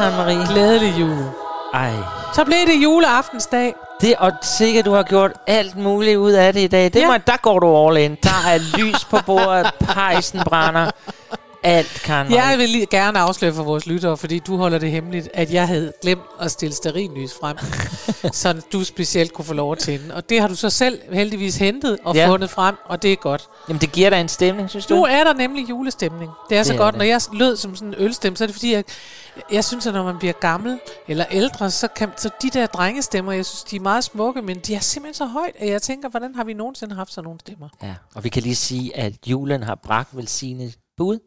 Karen Marie. Glædelig jul. Ej, Så blev det juleaftensdag. det og sikkert, du har gjort alt muligt ud af det i dag. Det Ja. må, der går du all in. Der er lys på bordet, pejsen brænder. Alt, Karen. Jeg vil lige gerne afsløre for vores lyttere, fordi du holder det hemmeligt, at jeg havde glemt at stille sterinlys frem, så du specielt kunne få lov at tænde. Og det har du så selv heldigvis hentet og Ja. fundet frem, og det er godt. Jamen, det giver dig en stemning, synes du? Nu er der nemlig julestemning. Det er så Det er godt. det. Når jeg lød som sådan en ølstemme, så er det fordi, jeg, jeg synes, at når man bliver gammel eller ældre, så, kan, så de der drengestemmer, jeg synes, de er meget smukke, men de er simpelthen så højt, at jeg tænker, hvordan har vi nogensinde haft sådan nogle stemmer? Ja, og vi kan lige sige, at julen har bragt velsignet bud.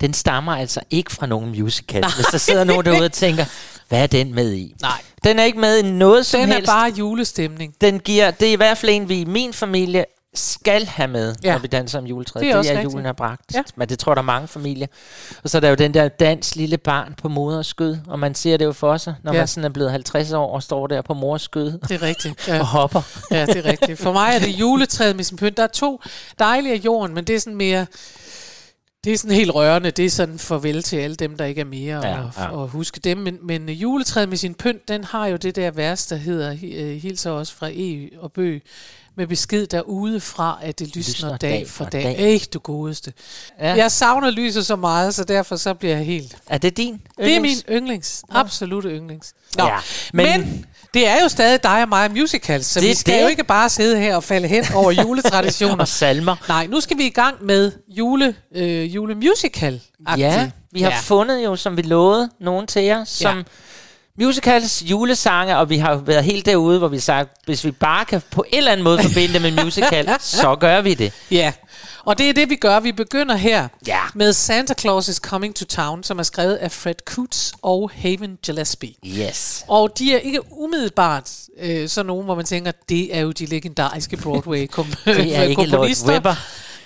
Den stammer altså ikke fra nogen musical. Nej. Hvis der sidder nogen derude og tænker, hvad er den med i? Nej. Den er ikke med i noget som Den er helst. bare julestemning. Den giver, det er i hvert fald en, vi i min familie skal have med, ja. Når vi danser om juletræet. Det er er, det er rigtigt. julen har bragt. Ja. Men det tror der er mange familier. Og så er der jo den der dans lille barn på moders skød, og man ser det jo for sig, når ja. Man sådan er blevet 50 år og står der på mors skød Det er rigtigt. og Ja, hopper. ja, det er rigtigt. For mig er det juletræet med sin pynt. Der er to dejlige af jorden, men det er sådan mere... Det er sådan helt rørende. Det er sådan farvel til alle dem, der ikke er mere, Ja, og, ja. og huske dem. Men, men juletræet med sin pynt, den har jo det der vers, der hedder, øh, hilser også fra E og Bø, med besked derude fra, at det lysner, Lysner dag, dag for dag. dag. Ej, du godeste. Ja. Jeg savner lyset så meget, så derfor så bliver jeg helt... Er det din? Det er min yndlings? yndlings. Absolute yndlings. Nå, Ja, men, men det er jo stadig dig og mig musicals, så Det vi skal det. jo ikke bare sidde her og falde hen over juletraditioner. Og salmer. Nej, nu skal vi i gang med jule, øh, julemusical Ja, vi har ja. fundet jo, som vi lovede, nogen til jer, som ja. musicals, julesange, og vi har været helt derude, hvor vi har sagt, hvis vi bare kan på en eller anden måde forbinde det med musical, så gør vi det. Ja, og det er det, vi gør. Vi begynder her Ja. med Santa Claus is Coming to Town, som er skrevet af Fred Coots og Haven Gillespie. Yes. Og de er ikke umiddelbart øh, sådan nogen, hvor man tænker, det er jo de legendariske Broadway-komponister. Det er ikke Lloyd Webber.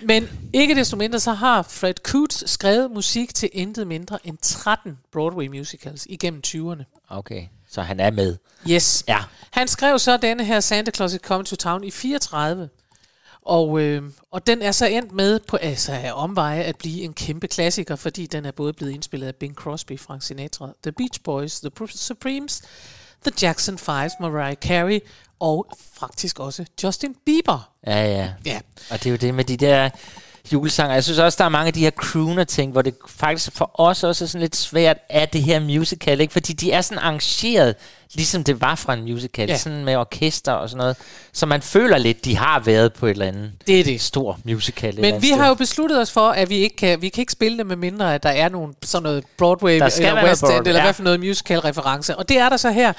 Men ikke desto mindre, så har Fred Coots skrevet musik til intet mindre end 13 Broadway musicals igennem 20'erne. Okay, så han er med. Yes. Ja. Han skrev så denne her Santa Claus is Coming to Town i 34. Og, øh, og den er så endt med på altså af omveje at blive en kæmpe klassiker, fordi den er både blevet indspillet af Bing Crosby, Frank Sinatra, The Beach Boys, The Pr- Supremes, The Jackson Five, Mariah Carey og faktisk også Justin Bieber. Ja, ja. Ja, Og det er jo det med de der julesanger. Jeg synes også, der er mange af de her crooner-ting, hvor det faktisk for os også er sådan lidt svært af det her musical, ikke? Fordi de er sådan arrangeret, ligesom det var fra en musical, ja. Sådan med orkester og sådan noget. Så man føler lidt, de har været på et eller andet det er det. stor musical. Men vi sted. har jo besluttet os for, at vi ikke kan, vi kan ikke spille det med mindre, at der er nogle, sådan noget Broadway Der eller West End, Broadway, eller ja. hvad for noget musical-reference. Og det er der så her.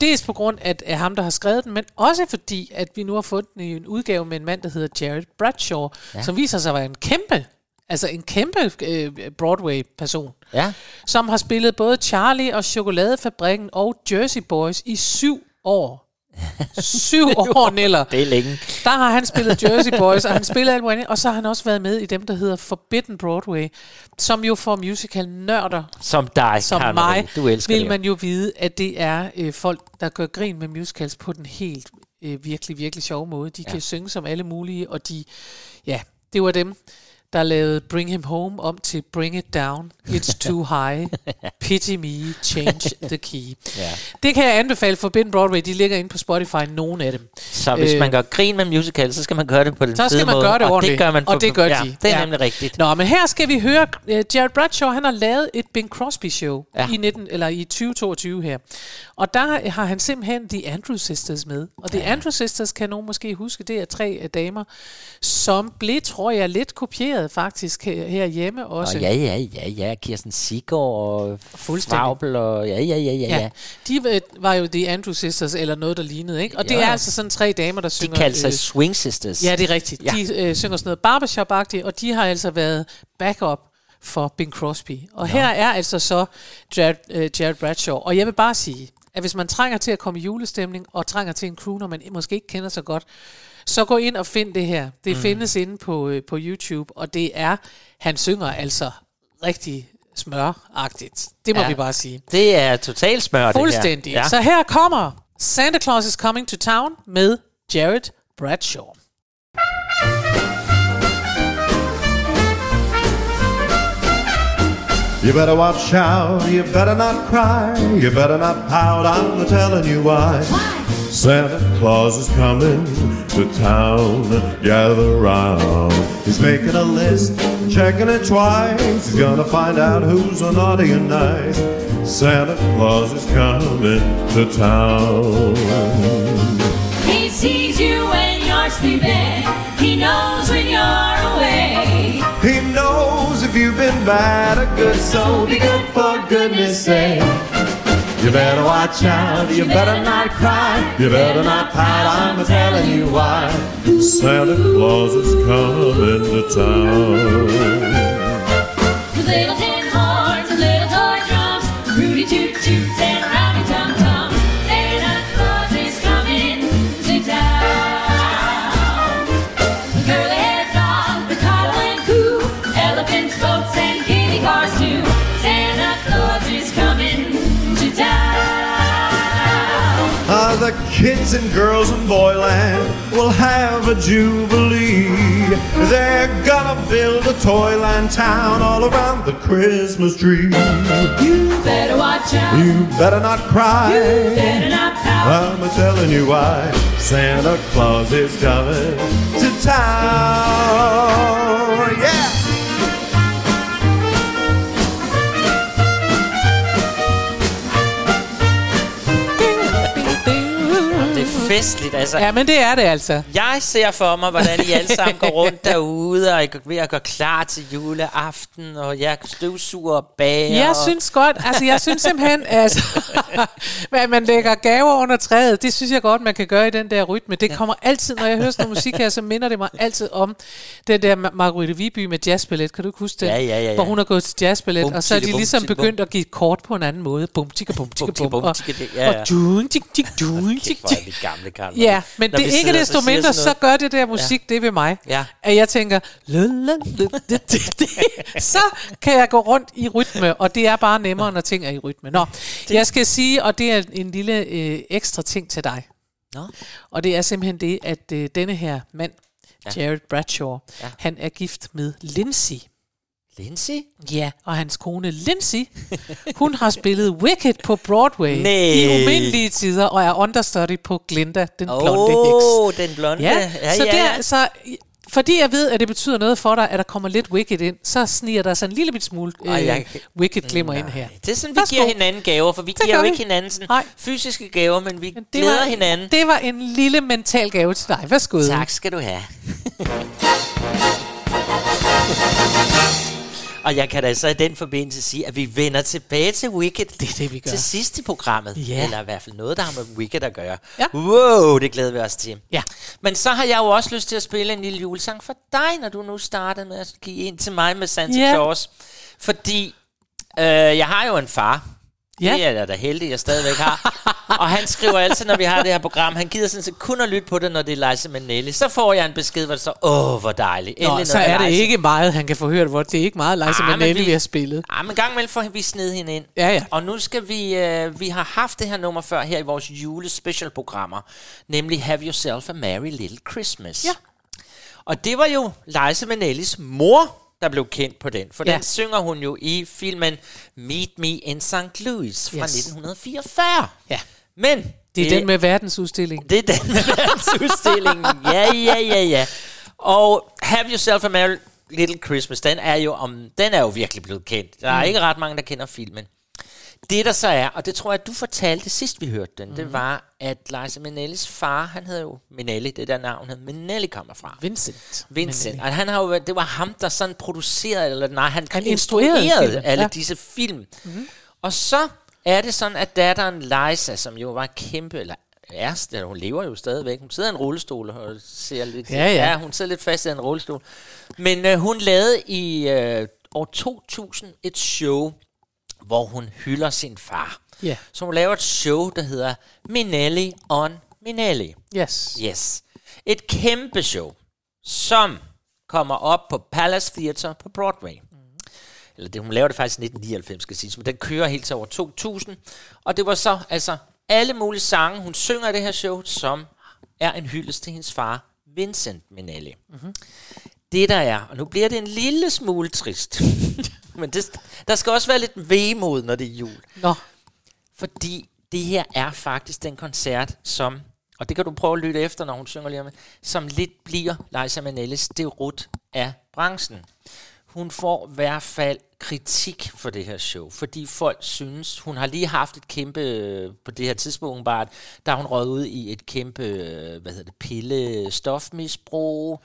Dels på grund af, af ham, der har skrevet den, men også fordi, at vi nu har den i en udgave med en mand, der hedder Jared Bradshaw, ja. som viser sig at være en kæmpe, altså en kæmpe øh, Broadway-person, Ja, som har spillet både Charlie og Chokoladefabrikken og Jersey Boys i syv år. syv år, Neller. det er længe. Der har han spillet Jersey Boys, og han spiller alt muligt og så har han også været med i dem, der hedder Forbidden Broadway, som jo får musical-nørder Som dig, som Karen mig. Du elsker vil det. man jo vide, at det er øh, folk, der gør grin med musicals på den helt øh, virkelig, virkelig sjove måde. De ja. kan synge som alle mulige, og de, ja, det var dem, der lavede Bring Him Home om til Bring It Down, It's Too High, Pity Me, Change the Key. Ja. Det kan jeg anbefale for Ben Broadway, de ligger inde på Spotify, nogle af dem. Så hvis Øh, man gør grin med musical, så skal man gøre det på den Så skal man måde. gøre det og ordentligt. det gør man på, Og det gør ja, de. Det er Ja. nemlig rigtigt. Nå, men her skal vi høre, uh, Jared Bradshaw, han har lavet et Bing Crosby show Ja. ja. i, 19, eller i 2022 her. Og der har han simpelthen The Andrew Sisters med. Og The Andrew Sisters kan nogen måske huske, det er tre uh, damer, som blev, tror jeg, lidt kopieret produceret faktisk her, herhjemme også. Og ja, ja, ja, ja. Kirsten Siggaard og. Fabel og ja, ja, ja, ja, ja. Ja, de øh, var jo The Andrew Sisters, eller noget, der lignede, ikke? Og det Ja. er altså sådan tre damer, der De synger... kaldte sig øh, Swing Sisters. Ja, det er rigtigt. Ja. Ja. De øh, synger sådan noget barbershop-agtigt, og de har altså været backup for Bing Crosby. Og her er altså så Jared, øh, Jared Bradshaw. Og jeg vil bare sige, at hvis man trænger til at komme i julestemning, og trænger til en crooner, man måske ikke kender så godt, så gå ind og find det her. Det mm. findes inde på, øh, på YouTube, og det er, han synger altså rigtig smøragtigt. Det må Ja. vi bare sige. Det er totalt smør, det her. Fuldstændig. Ja. Så her kommer Santa Claus is Coming to Town med Jared Bradshaw. You better watch out, you better not cry, you better not pout, I'm telling you why. Santa Claus is coming to town, gather round. He's making a list, checking it twice, he's gonna find out who's a naughty and nice. Santa Claus is coming to town. He sees you when you're sleeping. He knows when you're away. He knows if you've been bad or good, so be good for goodness sake. You better watch out, you better not cry, you better not pout, I'm telling you why. Santa Claus is coming to town. With little tin horns and little toy drums, Rudy toot toots and kids and girls in Boyland will have a jubilee. They're gonna build a toyland town all around the Christmas tree. You better watch out. You better not cry. You Better not pout. I'm telling you why Santa Claus is coming to town. Festligt, altså. Ja, men det er det altså. Jeg ser for mig, hvordan I alle sammen går rundt derude, og I er ved at gøre klar til juleaften, og jeg støvsuger og bager. Jeg og... synes godt, altså jeg synes simpelthen, altså, at man lægger gaver under træet, det synes jeg godt, man kan gøre i den der rytme. Det kommer altid, når jeg hører sådan noget musik her, så minder det mig altid om den der Ma- Margrethe Viby med jazzballet. Kan du huske det? Ja, ja, ja, ja. Hvor hun har gået til jazzballet, Bum, og så er de bum, ligesom bum. begyndt at give kort på en anden måde. Bum, tikke, bum, tikke, bum. bum, Og, tikke, det- ja, ja. og dun, tik, tik, dun, gamle, Karl. Ja, men Når det er ikke desto mindre, så gør det der musik det ved mig. Ja. At jeg tænker, så kan jeg gå rundt i rytme, og det er bare nemmere, når ting er i rytme. Nå, jeg skal sige, og det er en lille øh, ekstra ting til dig. Nå. Og det er simpelthen det, at øh, denne her mand, Jared Bradshaw, Ja. han er gift med Lindsay. Lindsay? Ja, og hans kone Lindsay, hun har spillet Wicked på Broadway Nej. i umindelige tider, og er understudy på Glinda, den blonde Åh, heks. oh, den blonde. Ja, ja, så, ja, ja. er, så fordi jeg ved, at det betyder noget for dig, at der kommer lidt Wicked ind, så sniger der sig en lille bit smule øh, Ej, jeg- Wicked glimmer ind her. Det er sådan, vi Værsgo. giver hinanden gaver, for vi Det giver jo ikke hinanden sådan Nej. fysiske gaver, men vi Det glæder var, hinanden. Det var en lille mental gave til dig. Værsgo. Tak skal du have. Og jeg kan da så i den forbindelse sige, at vi vender tilbage til Wicked. Det er det, vi gør. Til sidst i programmet. Ja. Eller i hvert fald noget, der har med Wicked at gøre. Ja. Wow, det glæder vi os til. Ja. Men så har jeg jo også lyst til at spille en lille julesang for dig, når du nu starter med at give en til mig med Santa Ja. Claus. Fordi øh, jeg har jo en far. Ja. Det er jeg da heldig, jeg stadigvæk har. og han skriver altid, når vi har det her program, han gider sådan set kun at lytte på det, når det er Liza Minnelli. Så får jeg en besked, hvor det så, åh, hvor dejligt. Nå, Endelig så er det Liza." ikke meget, han kan få hørt, hvor det er ikke meget Liza Ah, men Minnelli, vi- vi har spillet. Ah, men gang imellem får vi sned hende ind. Ja, ja. Og nu skal vi, øh, vi har haft det her nummer før her i vores julespecialprogrammer, nemlig Have Yourself a Merry Little Christmas. Ja. Og det var jo Liza Minnellis mor, der blev kendt på den. For Ja. den synger hun jo i filmen Meet Me in St. Louis fra Yes. 1944. Ja. Men Det er den med verdensudstilling. det er den med verdensudstillingen. Ja, ja, ja, ja. Og Have Yourself a Merry Little Christmas, den er jo, om, den er jo virkelig blevet kendt. Der er mm. ikke ret mange, der kender filmen. Det der så er, og det tror jeg, du fortalte sidst vi hørte den, mm. det var, at Liza Minnellis far, han hedder jo Minnelli, det der navn, han Minnelli kommer fra. Vincent. Vincent. Og han har jo, det var ham, der sådan producerede, eller nej, han, Han instruerede, alle ja. disse film. Mm-hmm. Og så er det sådan, at datteren Liza, som jo var kæmpe, eller er, eller hun lever jo stadigvæk, hun sidder i en rullestol og ser lidt, Ja, ja. ja hun sidder lidt fast i en rullestol. Men øh, hun lavede i øh, år 2000 et show, hvor hun hylder sin far. Ja. Så hun laver et show, der hedder Minelli on Minelli. Yes. Yes. Et kæmpe show, som kommer op på Palace Theatre på Broadway. Mm. Eller det, hun laver det faktisk i 1999, skal siges, men den kører helt til over 2000. Og det var så altså alle mulige sange, hun synger i det her show, som er en hyldest til hendes far, Vincent Minnelli. Mm-hmm. Det der er, og nu bliver det en lille smule trist, men det, der skal også være lidt vemod, når det er jul. Nå, Fordi det her er faktisk den koncert, som, og det kan du prøve at lytte efter, når hun synger lige om som lidt bliver Liza Minnellis derut af branchen. Hun får i hvert fald kritik for det her show, fordi folk synes, hun har lige haft et kæmpe, på det her tidspunkt bare, der hun røget ud i et kæmpe, hvad hedder det, pille stofmisbrug.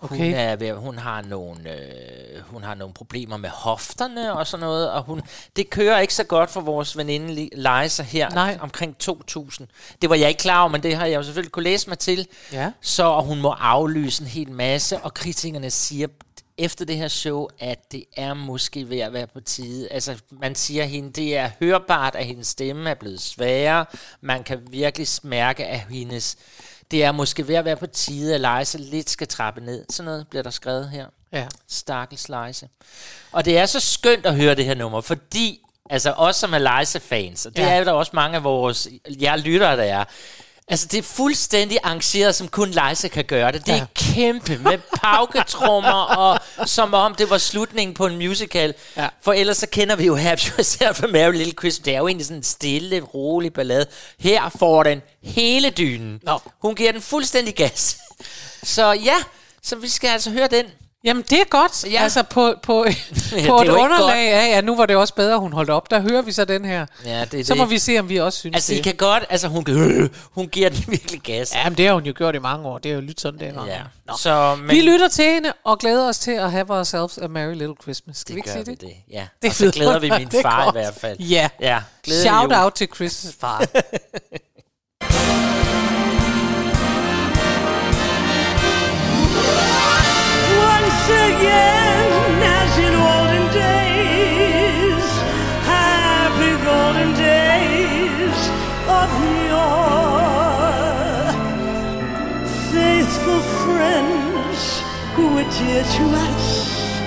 Hun, Okay. er ved, hun, har nogle, øh, hun har nogle problemer med hofterne og sådan noget, og hun, det kører ikke så godt for vores veninde Liza her Nej. omkring 2000. Det var jeg ikke klar over, men det har jeg jo selvfølgelig kunne læse mig til. Ja. Så og hun må aflyse en hel masse, og kritikerne siger efter det her show, at det er måske ved at være på tide. Altså, man siger hende, det er hørbart, at hendes stemme er blevet sværere. Man kan virkelig mærke, at hendes... Det er måske ved at være på tide, at Liza lidt skal trappe ned. Sådan noget bliver der skrevet her. ja. Stakkels Liza. Og det er så skønt at høre det her nummer, fordi altså os som er Liza-fans, og det Ja. er der også mange af vores jer lyttere, der er, Altså, det er fuldstændig arrangeret, som kun Liza kan gøre det. Det er Ja. ja. kæmpe med pauketrummer, og som om det var slutningen på en musical. Ja. For ellers så kender vi jo Have Yourself a Merry Little Christmas. Det er jo egentlig sådan en stille, rolig ballade. Her får den hele dynen. Nå. Hun giver den fuldstændig gas. Så ja, så vi skal altså høre den. Jamen, det er godt. Ja. Ja. Altså, på, på, er på et underlag af, ja, nu var det også bedre, hun holdt op. Der hører vi så den her. Ja, det Så det. må vi se, om vi også synes Altså, I det. kan godt, altså hun, øh, hun giver den virkelig gas. Jamen, det har hun jo gjort i mange år. Det er jo lyttet sådan, det er. ja. Nå. Så, men, Vi lytter til hende og glæder os til at have ourselves a merry little Christmas. Skal vi ikke sige det? det. Ja. Det og så glæder vi min far i hvert fald. Ja. Ja, Shout jul. out til Chris' far. dear to us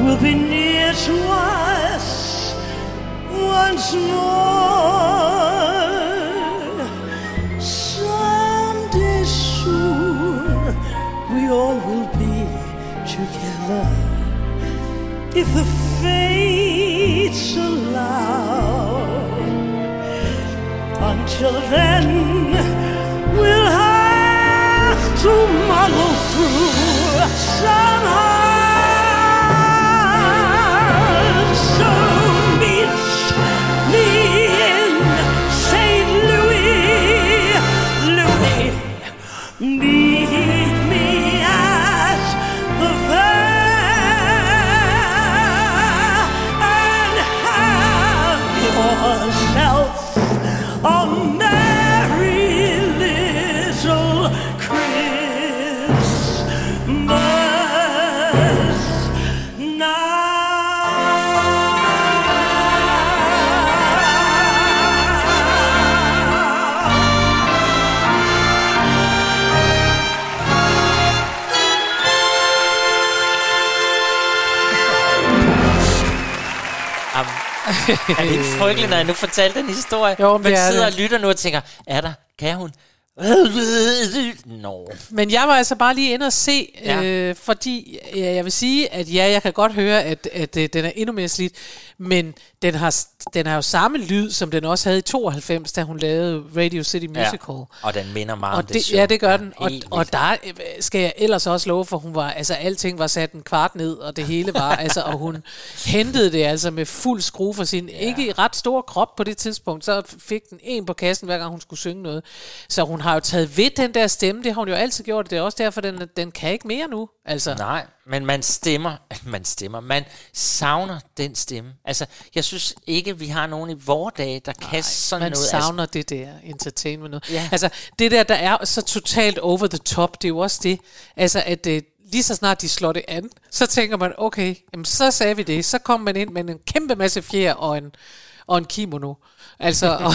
will be near to us once more. Someday soon we all if the fates allow. Until then, we'll have to muddle through er det ikke frygteligt, når jeg nu fortalte den historie? Jo, men Man er sidder det. og lytter nu og tænker, er der, kan hun? Nå. Men jeg var altså bare lige inde og se, ja. Øh, fordi ja, jeg vil sige, at ja, jeg kan godt høre, at, at øh, den er endnu mere slidt, men den har, den har jo samme lyd, som den også havde i 92, da hun lavede Radio City Musical. Ja. Og den minder meget om Og det, det, show. ja, det gør den. Og, og der øh, skal jeg ellers også love for, hun var, altså alting var sat en kvart ned, og det hele var, altså, og hun hentede det altså med fuld skrue for sin, ja. ikke ret stor krop på det tidspunkt, så fik den en på kassen, hver gang hun skulle synge noget. Så hun har jo taget ved den der stemme, det har hun jo altid gjort, det er også derfor, den, den kan ikke mere nu. Altså, Nej, men man stemmer, man stemmer, man savner den stemme. Altså, jeg synes ikke, vi har nogen i vore dage, der kan sådan man noget. savner det der entertainment noget. Ja. Altså, det der, der er så totalt over the top, det er jo også det, altså at øh, lige så snart de slår det an, så tænker man, okay, jamen, så sagde vi det. Så kommer man ind med en kæmpe masse fjer og en, og en kimono. Altså, og,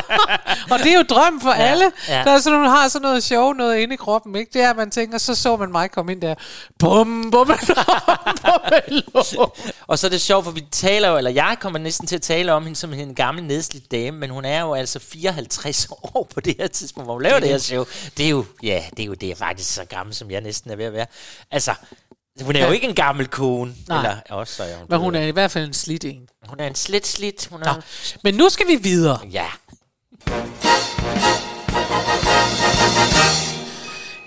og det er jo drøm for ja, alle. ja. Der er sådan, har sådan noget sjov noget inde i kroppen, ikke? Det er, at man tænker, så så man mig komme ind der. Bum, bum, bum, Og så er det sjovt, for vi taler jo, eller jeg kommer næsten til at tale om hende som en gammel nedslidt dame, men hun er jo altså 54 år på det her tidspunkt, hvor hun laver det her show. Det er jo, ja, det er jo det, er faktisk så gammel, som jeg næsten er ved at være. Altså, hun er jo Ja. ikke en gammel kone. Nej. Eller også så er hun Men hun er i hvert fald en slidt en. hun er en slidt slidt. Hun Nå. er, Men nu skal vi videre. ja,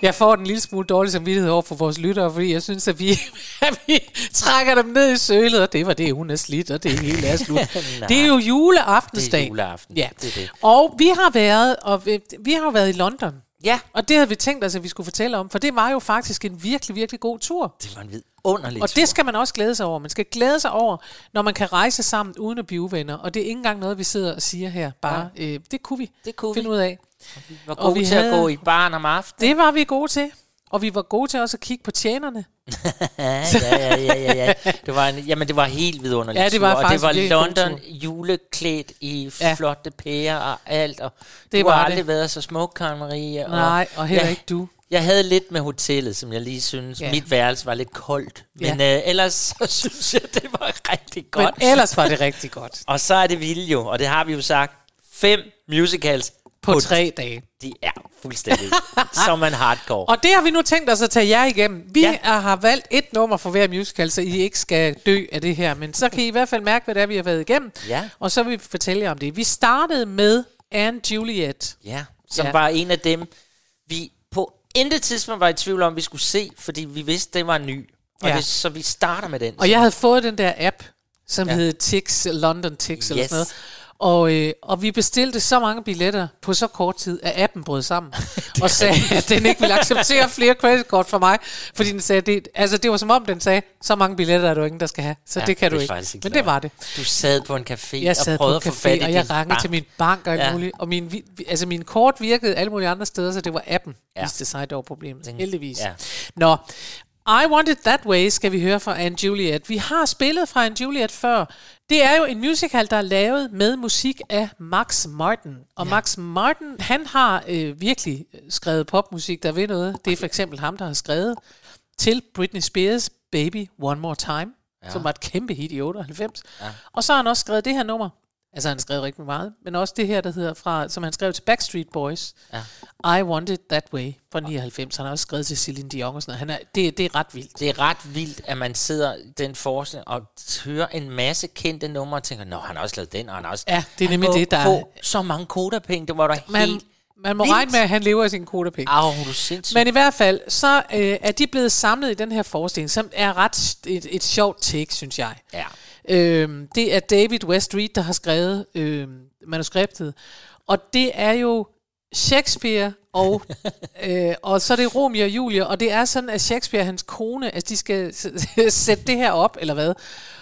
Jeg får en lille smule dårlig samvittighed over for vores lyttere, fordi jeg synes, at vi, at vi trækker dem ned i sølet, og det var det, hun er slidt, og det hele er slut. Det er jo juleaftensdag. Det er juleaften. Ja. Det er det. Og vi har været, og vi, vi har jo været i London. Ja, Og det havde vi tænkt os, at vi skulle fortælle om, for det var jo faktisk en virkelig, virkelig god tur. det var en vidunderlig Og tur. det skal man også glæde sig over. Man skal glæde sig over, når man kan rejse sammen uden at blive uvenner. Og det er ikke engang noget, vi sidder og siger her. Bare, øh, det kunne vi Det kunne finde vi. ud af. Vi var og gode vi til at havde- gå i barn om aftenen. Det var vi gode til. Og vi var gode til også at kigge på tjenerne. Ja, ja, ja, ja, ja, ja. Det var en, jamen, det var helt vidunderligt. Ja, det var tur, og faktisk det var London juleklædt i Ja. flotte pærer og alt. Og Det du var har det. aldrig været så smuk, Karen Marie. Og Nej, og heller jeg, ikke du. Jeg havde lidt med hotellet, som jeg lige synes. Ja. Ja. Mit værelse var lidt koldt. Ja. Men øh, ellers så synes jeg, det var rigtig godt. Men ellers var det rigtig godt. Og så er det vildt jo, og det har vi jo sagt. Fem musicals På tre dage. De er fuldstændig som en hardcore. Og det har vi nu tænkt os at tage jer igennem. Vi Ja. ja. har valgt et nummer for hver musical, så I ikke skal dø af det her. Men så kan I i hvert fald mærke, hvad det er, vi har været igennem. Ja. Og så vil vi fortælle jer om det. Vi startede med Anne Juliet. Ja, som Ja. var en af dem, vi på intet tidspunkt var i tvivl om, vi skulle se, fordi vi vidste, det var ny. Og Ja. det, så vi starter med den. Og jeg havde fået den der app, som ja. Hed Tix, London Tix eller Yes. sådan noget. Og, øh, og vi bestilte så mange billetter på så kort tid, at appen brød sammen. og sagde, at den ikke ville acceptere flere kreditkort fra mig. Fordi den sagde, det, altså det var som om, den sagde, så mange billetter er du ingen, der skal have. Så ja, det kan du er ikke. faktisk Men det var det. Du sad på en café Jeg og sad på prøvede en at få fat i café, og jeg rangede bank. til min bank og alt ja. Muligt. Og min, altså min kort virkede alle mulige andre steder, så det var appen, ja. Viste sig dog problemet. Heldigvis. ja. Nå, I Want It That Way skal vi høre fra Anne Juliet. Vi har spillet fra Anne Juliet før. Det er jo en musical, der er lavet med musik af Max Martin. Og ja. Max Martin, han har øh, virkelig skrevet popmusik, der ved noget. Det er for eksempel ham, der har skrevet til Britney Spears' Baby One More Time, ja. som var et kæmpe hit i 98. Ja. Og så har han også skrevet det her nummer. Altså han har skrevet rigtig meget, men også det her, der hedder fra, som han skrev til Backstreet Boys. Ja. I Want It That Way fra 99. Han har også skrevet til Celine Dion og sådan noget. Han er, det, det er ret vildt. Det er ret vildt, at man sidder den forestilling og hører en masse kendte numre og tænker, nå, han har også lavet den, og han har også... Ja, det er nemlig det, der er- få så mange kodapenge, det var der Man, helt... man må vildt. regne med, at han lever af sine kodapenge. Au, du er sindssyg. Men i hvert fald, så øh, er de blevet samlet i den her forestilling, som er ret et, et sjovt take, synes jeg. Ja. Øhm, det er David West Reed, der har skrevet øhm, manuskriptet. Og det er jo Shakespeare, og, øh, og så er det Romeo og Julie, og det er sådan, at Shakespeare og hans kone, altså de skal sætte det her op, eller hvad?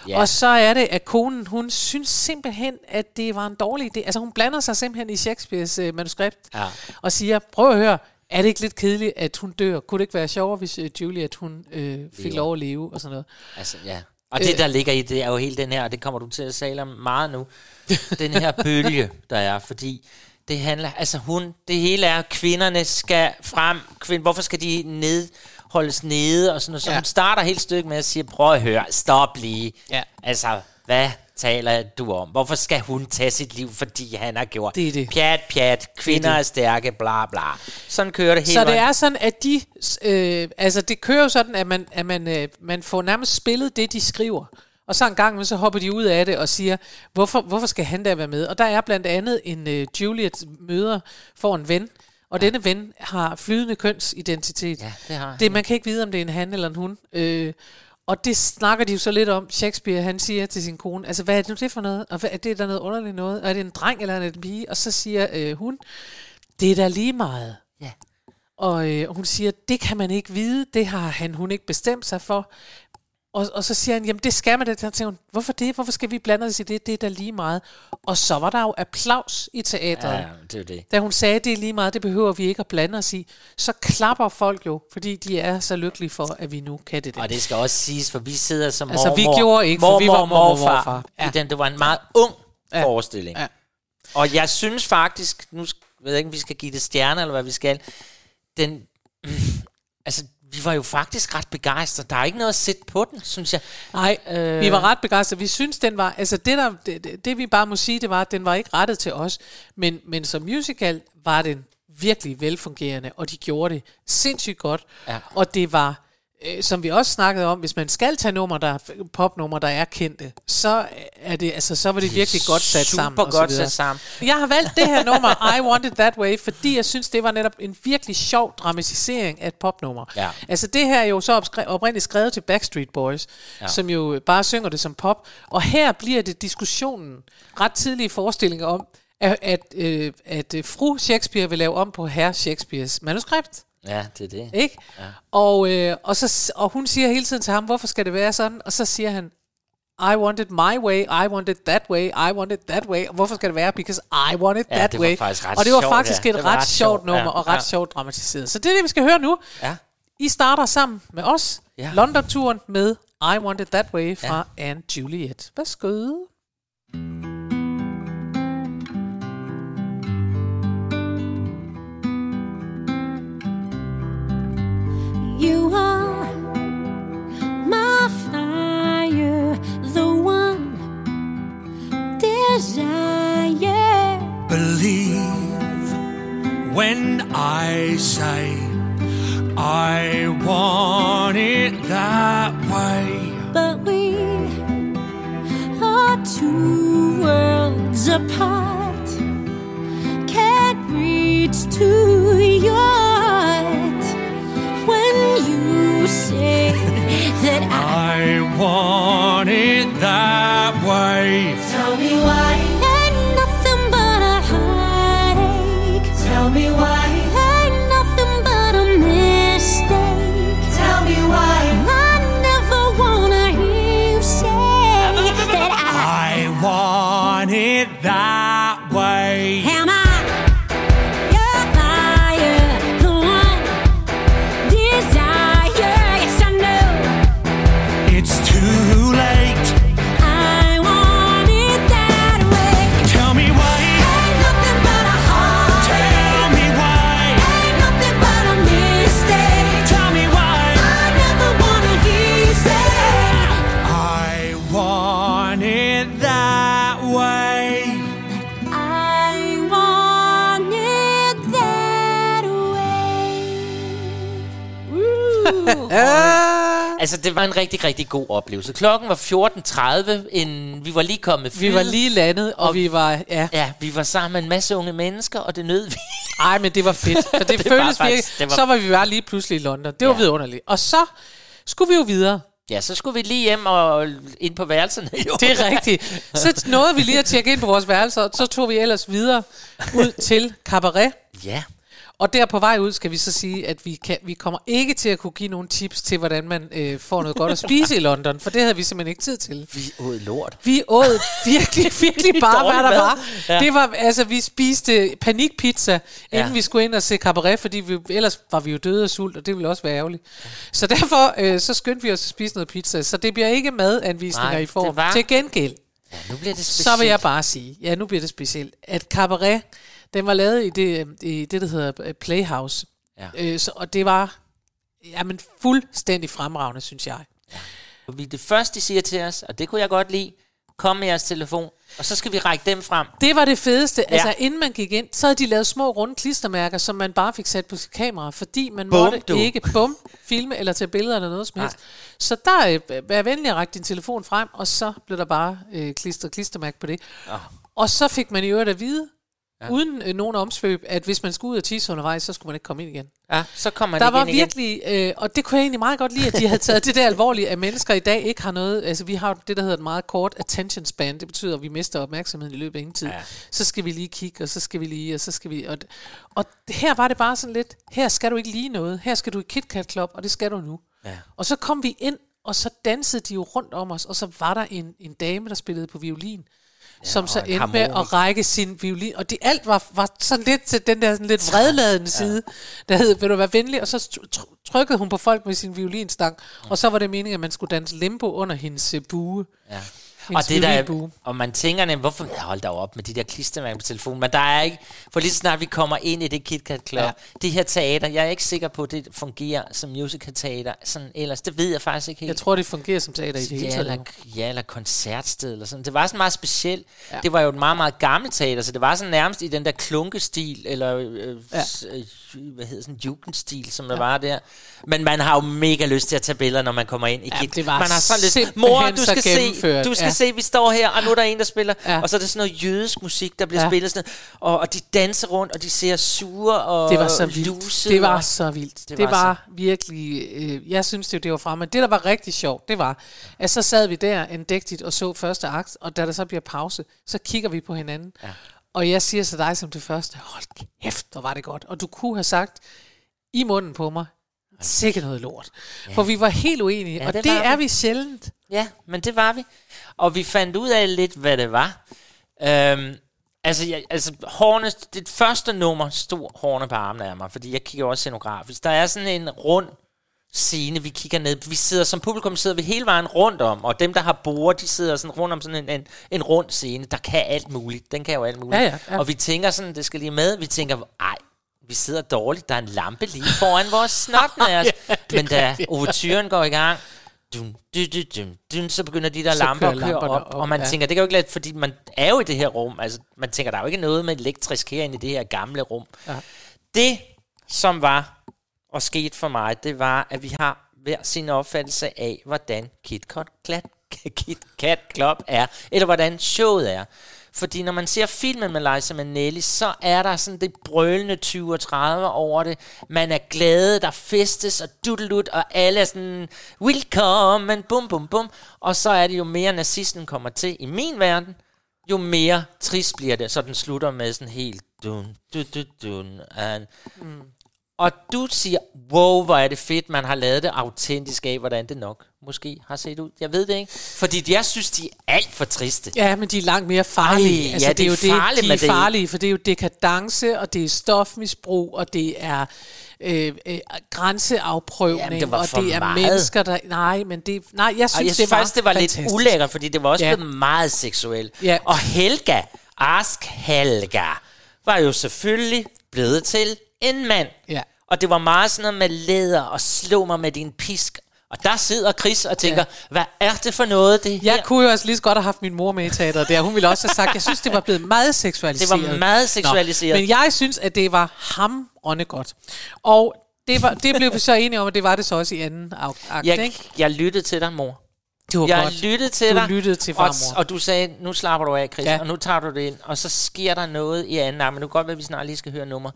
Ja. Og så er det, at konen, hun synes simpelthen, at det var en dårlig idé. Altså hun blander sig simpelthen i Shakespeares øh, manuskript, Ja. og siger, prøv at høre, er det ikke lidt kedeligt, at hun dør? Kunne det ikke være sjovere, hvis øh, Juliet, hun øh, fik Lever. lov at leve, og sådan noget? Altså, ja. Og det, der ligger i det, er jo hele den her, og det kommer du til at tale om meget nu, den her bølge, der er, fordi det handler, altså hun, det hele er, kvinderne skal frem, kvind, hvorfor skal de ned, holdes nede, og sådan noget, så Ja. hun starter helt stykke med at sige, prøv at høre, stop lige, Ja. altså, hvad taler du om? Hvorfor skal hun tage sit liv, fordi han har gjort Det er det. pjat, pjat, kvinder det. er stærke, bla bla. Sådan kører det hele Så det vejen. er sådan, at de, øh, altså det kører jo sådan, at man, at man, øh, man får nærmest spillet det, de skriver. Og så en gang, men så hopper de ud af det og siger, hvorfor, hvorfor skal han der være med? Og der er blandt andet en uh, Juliet møder for en ven, og ja. denne ven har flydende kønsidentitet. Ja, det har det, Man kan ikke vide, om det er en han eller en hun. Øh, og det snakker de jo så lidt om. Shakespeare, han siger til sin kone, altså hvad er det nu det for noget? Og hvad, er det der noget underligt noget? Og er det en dreng eller er det en pige? Og så siger øh, hun, det er da lige meget. Ja. Og øh, hun siger, det kan man ikke vide, det har han hun ikke bestemt sig for. Og, og så siger han, jamen det skal man da. Så tænker hun, hvorfor det? Hvorfor skal vi blande os i det? Det er da lige meget. Og så var der jo applaus i teatret. Ja, det er det. Da hun sagde, det er lige meget, det behøver vi ikke at blande os i, så klapper folk jo, fordi de er så lykkelige for, at vi nu kan det. Og det skal også siges, for vi sidder som Altså, mormor, vi gjorde ikke, for vi var mormor morfar. morfar. Ja. I den, det var en meget ung Ja. forestilling. Ja. Og jeg synes faktisk, nu ved jeg ikke, om vi skal give det stjerner, eller hvad vi skal, den, altså, vi var jo faktisk ret begejstrede. Der er ikke noget at sætte på den, synes jeg. Nej, Øh. vi var ret begejstrede. Vi synes, den var... Altså, det, der, det, det, det vi bare må sige, det var, at den var ikke rettet til os. Men, men som musical var den virkelig velfungerende, og de gjorde det sindssygt godt. Ja. Og det var, øh, som vi også snakkede om, hvis man skal tage nummer, der, popnummer, der er kendte, så er det, altså, så var det virkelig godt sat Super sammen. så godt sat sammen. Jeg har valgt det her nummer, I Want It That Way, fordi jeg synes, det var netop en virkelig sjov dramatisering af et popnummer. Ja. Altså det her er jo så oprindeligt skrevet til Backstreet Boys, ja. som jo bare synger det som pop. Og her bliver det diskussionen, ret tidlige forestillinger om, at, at, øh, at øh, fru Shakespeare vil lave om på herre Shakespeares manuskript. Ja, det er det. Ikke? Ja. Og, øh, og, så, og hun siger hele tiden til ham, hvorfor skal det være sådan? Og så siger han, I want it my way, I want it that way, I want it that way. Og hvorfor skal det være? Because I want it Ja, that det var way. faktisk ret og det var sjovt, faktisk ja. et ret, ret sjovt nummer, ja, og ret ja. sjovt dramatiseret. Så det er det, vi skal høre nu. Ja. I starter sammen med os, ja. London-turen med I Want It That Way fra ja. Anne Juliet. Værsgo. You are my fire, the one desire. believe when I say I want it that way. But we are two worlds apart. Can't reach to your say that I. I want it that way. Way. Altså, det var en rigtig, rigtig god oplevelse. Klokken var 14.30, en, vi var lige kommet med Vi var lige landet, og, Og- vi var... Ja. Ja, vi var sammen med en masse unge mennesker, og det nød vi. Ej, men det var fedt. For det, Det var faktisk- virkelig. var- Så var vi bare lige pludselig i London. Det var Ja. vidunderligt. Og så skulle vi jo videre. Ja, så skulle vi lige hjem og ind på værelserne. Jo. Det er rigtigt. Så nåede vi lige at tjekke ind på vores værelser, og så tog vi ellers videre ud til Cabaret. Ja, Og der på vej ud skal vi så sige, at vi, kan, vi kommer ikke til at kunne give nogle tips til, hvordan man øh, får noget godt at spise i London, for det havde vi simpelthen ikke tid til. vi åd lort. Vi åd virkelig, virkelig bare, hvad der var. Ja. Ja. Det var, altså, vi spiste panikpizza, inden Ja. vi skulle ind og se cabaret, fordi vi, ellers var vi jo døde af sult, og det ville også være ærgerligt. Så derfor, øh, så skyndte vi os at spise noget pizza. Så det bliver ikke madanvisninger Nej, i form. var- Til gengæld, Ja, nu bliver det specielt. så vil jeg bare sige, ja, nu bliver det specielt, at cabaret, den var lavet i det, i det der hedder øh, Playhouse. Ja. Øh, så, og det var jamen, fuldstændig fremragende, synes jeg. Vi det første, de siger til os, og det kunne jeg godt lide, Kom med jeres telefon, og så skal vi række dem frem. Det var det fedeste. Ja. Ja. Altså, inden man gik ind, så havde de lavet små runde klistermærker, som man bare fik sat på sit kamera, fordi man Bum, måtte du. ikke bum, filme eller tage billeder eller noget som helst. Så der, øh, vær venlig at række din telefon frem, og så blev der bare øh, klister, klistermærke på det. Oh. Og så fik man i øvrigt at vide, ja. uden øh, nogen omsvøb, at hvis man skulle ud og tisse undervejs, så skulle man ikke komme ind igen. Ja, så kommer Der det var igen, igen. virkelig, øh, og det kunne jeg egentlig meget godt lide, at de havde taget det der alvorligt, at mennesker i dag ikke har noget, altså vi har det, der hedder et meget kort attention span, det betyder, at vi mister opmærksomheden i løbet af ingen tid. Ja. Så skal vi lige kigge, og så skal vi lige, og så skal vi, og, og her var det bare sådan lidt, her skal du ikke lige noget, her skal du i KitKat Club, og det skal du nu. Ja. Og så kom vi ind, og så dansede de jo rundt om os, og så var der en, en dame, der spillede på violin, ja, som så endte med at række sin violin, og det alt var, var sådan lidt til den der sådan lidt vredladende ja. side, der hed, vil du være venlig, og så tr- tr- trykkede hun på folk med sin violinstang, og så var det meningen, at man skulle danse limbo under hendes øh, bue. Ja. Hendes Og det der, og man tænker nemlig, hvorfor ja, hold da op med de der klistermærker på telefonen, men der er ikke, for lige så snart vi kommer ind i det KitKat Club, Ja. ja. det her teater, jeg er ikke sikker på, at det fungerer som musical teater, sådan ellers, det ved jeg faktisk ikke helt. Jeg tror, det fungerer som teater i det hele ja, taget. ja, eller koncertsted eller sådan. Det var sådan meget specielt. Ja. Ja. Det var jo et meget, meget gammelt teater, så det var sådan nærmest i den der klunkestil, eller øh, Ja. ja. øh, hvad hedder sådan jugendstil, som der var der. Men man har jo mega lyst til at tage billeder, når man kommer ind i Ja, Kit. det var man har sådan lidt, simpelthen mor, du så skal se, gennemført." du skal Ja. Se, vi står her, og nu er der en, der spiller. Ja. Og så er det sådan noget jødisk musik, der bliver Ja. spillet sådan og, og de danser rundt, og de ser sure og Det var så vildt. lusede, Det var så vildt. Det, Det var var, virkelig... Øh, jeg synes, det, det var fremme. Det, der var rigtig sjovt, det var, at så sad vi der andægtigt og så første akt, og da der så bliver pause, så kigger vi på hinanden. Ja. Og jeg siger til dig som det første, hold kæft, hvor var det godt. Og du kunne have sagt i munden på mig, sikkert noget lort. Ja. For vi var helt uenige, Ja, og det det, er vi. vi sjældent. Ja, men det var vi. Og vi fandt ud af lidt, hvad det var. Øhm, altså, jeg, altså hårene, det første nummer stod hårene på armene af mig, fordi jeg kigger også scenografisk. Der er sådan en rund scene, vi kigger ned. Vi sidder som publikum sidder vi hele vejen rundt om, og dem, der har bord, de sidder sådan rundt om sådan en, en, en rund scene, der kan alt muligt. Den kan jo alt muligt. Ja, ja, ja. Og vi tænker sådan, det skal lige med. Vi tænker, ej, vi sidder dårligt. Der er en lampe lige foran vores snotnæs. Ja, Men da overturen går i gang, dun, dun, dun, dun, dun, så begynder de der Så lamper at køre op, op, og man ja. tænker, det kan jo ikke lade, fordi man er jo i det her rum, altså man tænker, der er jo ikke noget med elektrisk herinde i det her gamle rum. Ja. Det, som var og skete for mig, det var, at vi har hver sin opfattelse af, hvordan KitKat Kit Kat Club er, eller hvordan showet er. Fordi når man ser filmen med Liza Minnelli, så er der sådan det brølende 20 og 30 over det. Man er glad, der festes og dudelut, og alle er sådan, welcome, bum bum bum. Og så er det jo mere nazisten kommer til i min verden, jo mere trist bliver det, så den slutter med sådan helt dun, dun, dun, dun, and, mm. Og du siger, wow, hvor er det fedt, man har lavet det autentisk af, hvordan det nok måske har set ud. Jeg ved det ikke. Fordi jeg synes, de er alt for triste. Ja, men de er langt mere farlige. Ej, ja, det er jo farligt, det, de er det farlige, for det er jo dekadence, og det er stofmisbrug, og det er øh, øh, grænseafprøvning, Jamen, det var og det er meget. mennesker, der... Nej, men det... Nej, jeg synes, Og jeg det synes var faktisk, det var fantastisk. lidt ulækkert, fordi det var også ja. blevet meget seksuelt. Ja. Og Helga, Ask Helga, var jo selvfølgelig blevet til en mand. Ja. Og det var meget sådan noget med læder og slå mig med din pisk. Og der sidder Chris og tænker, ja. hvad er det for noget, det her? Jeg kunne jo også lige så godt have haft min mor med i teateret der. Hun ville også have sagt, jeg synes, det var blevet meget seksualiseret. Det var meget seksualiseret. Nå, men jeg synes, at det var hamrende godt. Og det, var, det blev vi så enige om, at det var det så også i anden akt, jeg, ikke? jeg lyttede til dig, mor. Det var jeg godt. lyttede til Du dig. lyttede til og, farmor. og du sagde, nu slapper du af, Chris, Ja. ja. og nu tager du det ind. Og så sker der noget i anden akt, men nu kan godt være, at vi snart lige skal høre nummer.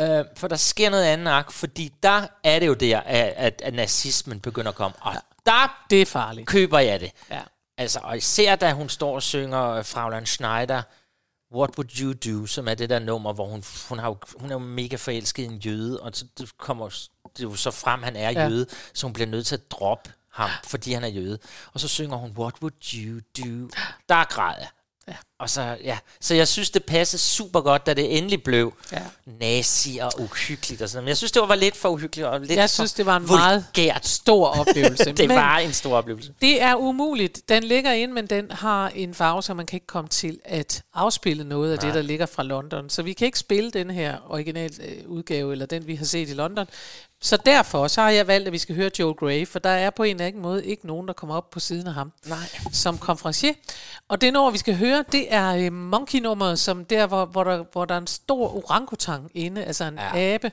Uh, for der sker noget i anden akt, fordi der er det jo der, at, at, at nazismen begynder at komme. Og der Det er farligt. køber jeg det. Ja. Altså, og især da hun står og synger øh, Fraulein Schneider, What Would You Do, som er det der nummer, hvor hun, hun, har jo, hun er jo mega forelsket i en jøde, og så det kommer det er jo så frem, han er Ja. jøde, så hun bliver nødt til at droppe ham, fordi han er jøde. Og så synger hun, What Would You Do? Der græd jeg. Ja. Og så, ja. så jeg synes, det passede super godt, da det endelig blev Ja. nazi og uhyggeligt og sådan. Men jeg synes, det var lidt for uhyggeligt og lidt Jeg synes, det var en meget vulgært. stor oplevelse. det Men var en stor oplevelse. det er umuligt. Den ligger ind, men den har en farve, så man kan ikke komme til at afspille noget af det, der ligger fra London. Så vi kan ikke spille den her original øh, udgave, eller den, vi har set i London. Så derfor så har jeg valgt, at vi skal høre Joel Grey, for der er på en eller anden måde ikke nogen, der kommer op på siden af ham Nej. som konferencier. Og det nummer, vi skal høre, det er øh, Monkey-nummeret, som der, hvor, hvor, der, hvor der er en stor orangutang inde, altså en Ja. abe,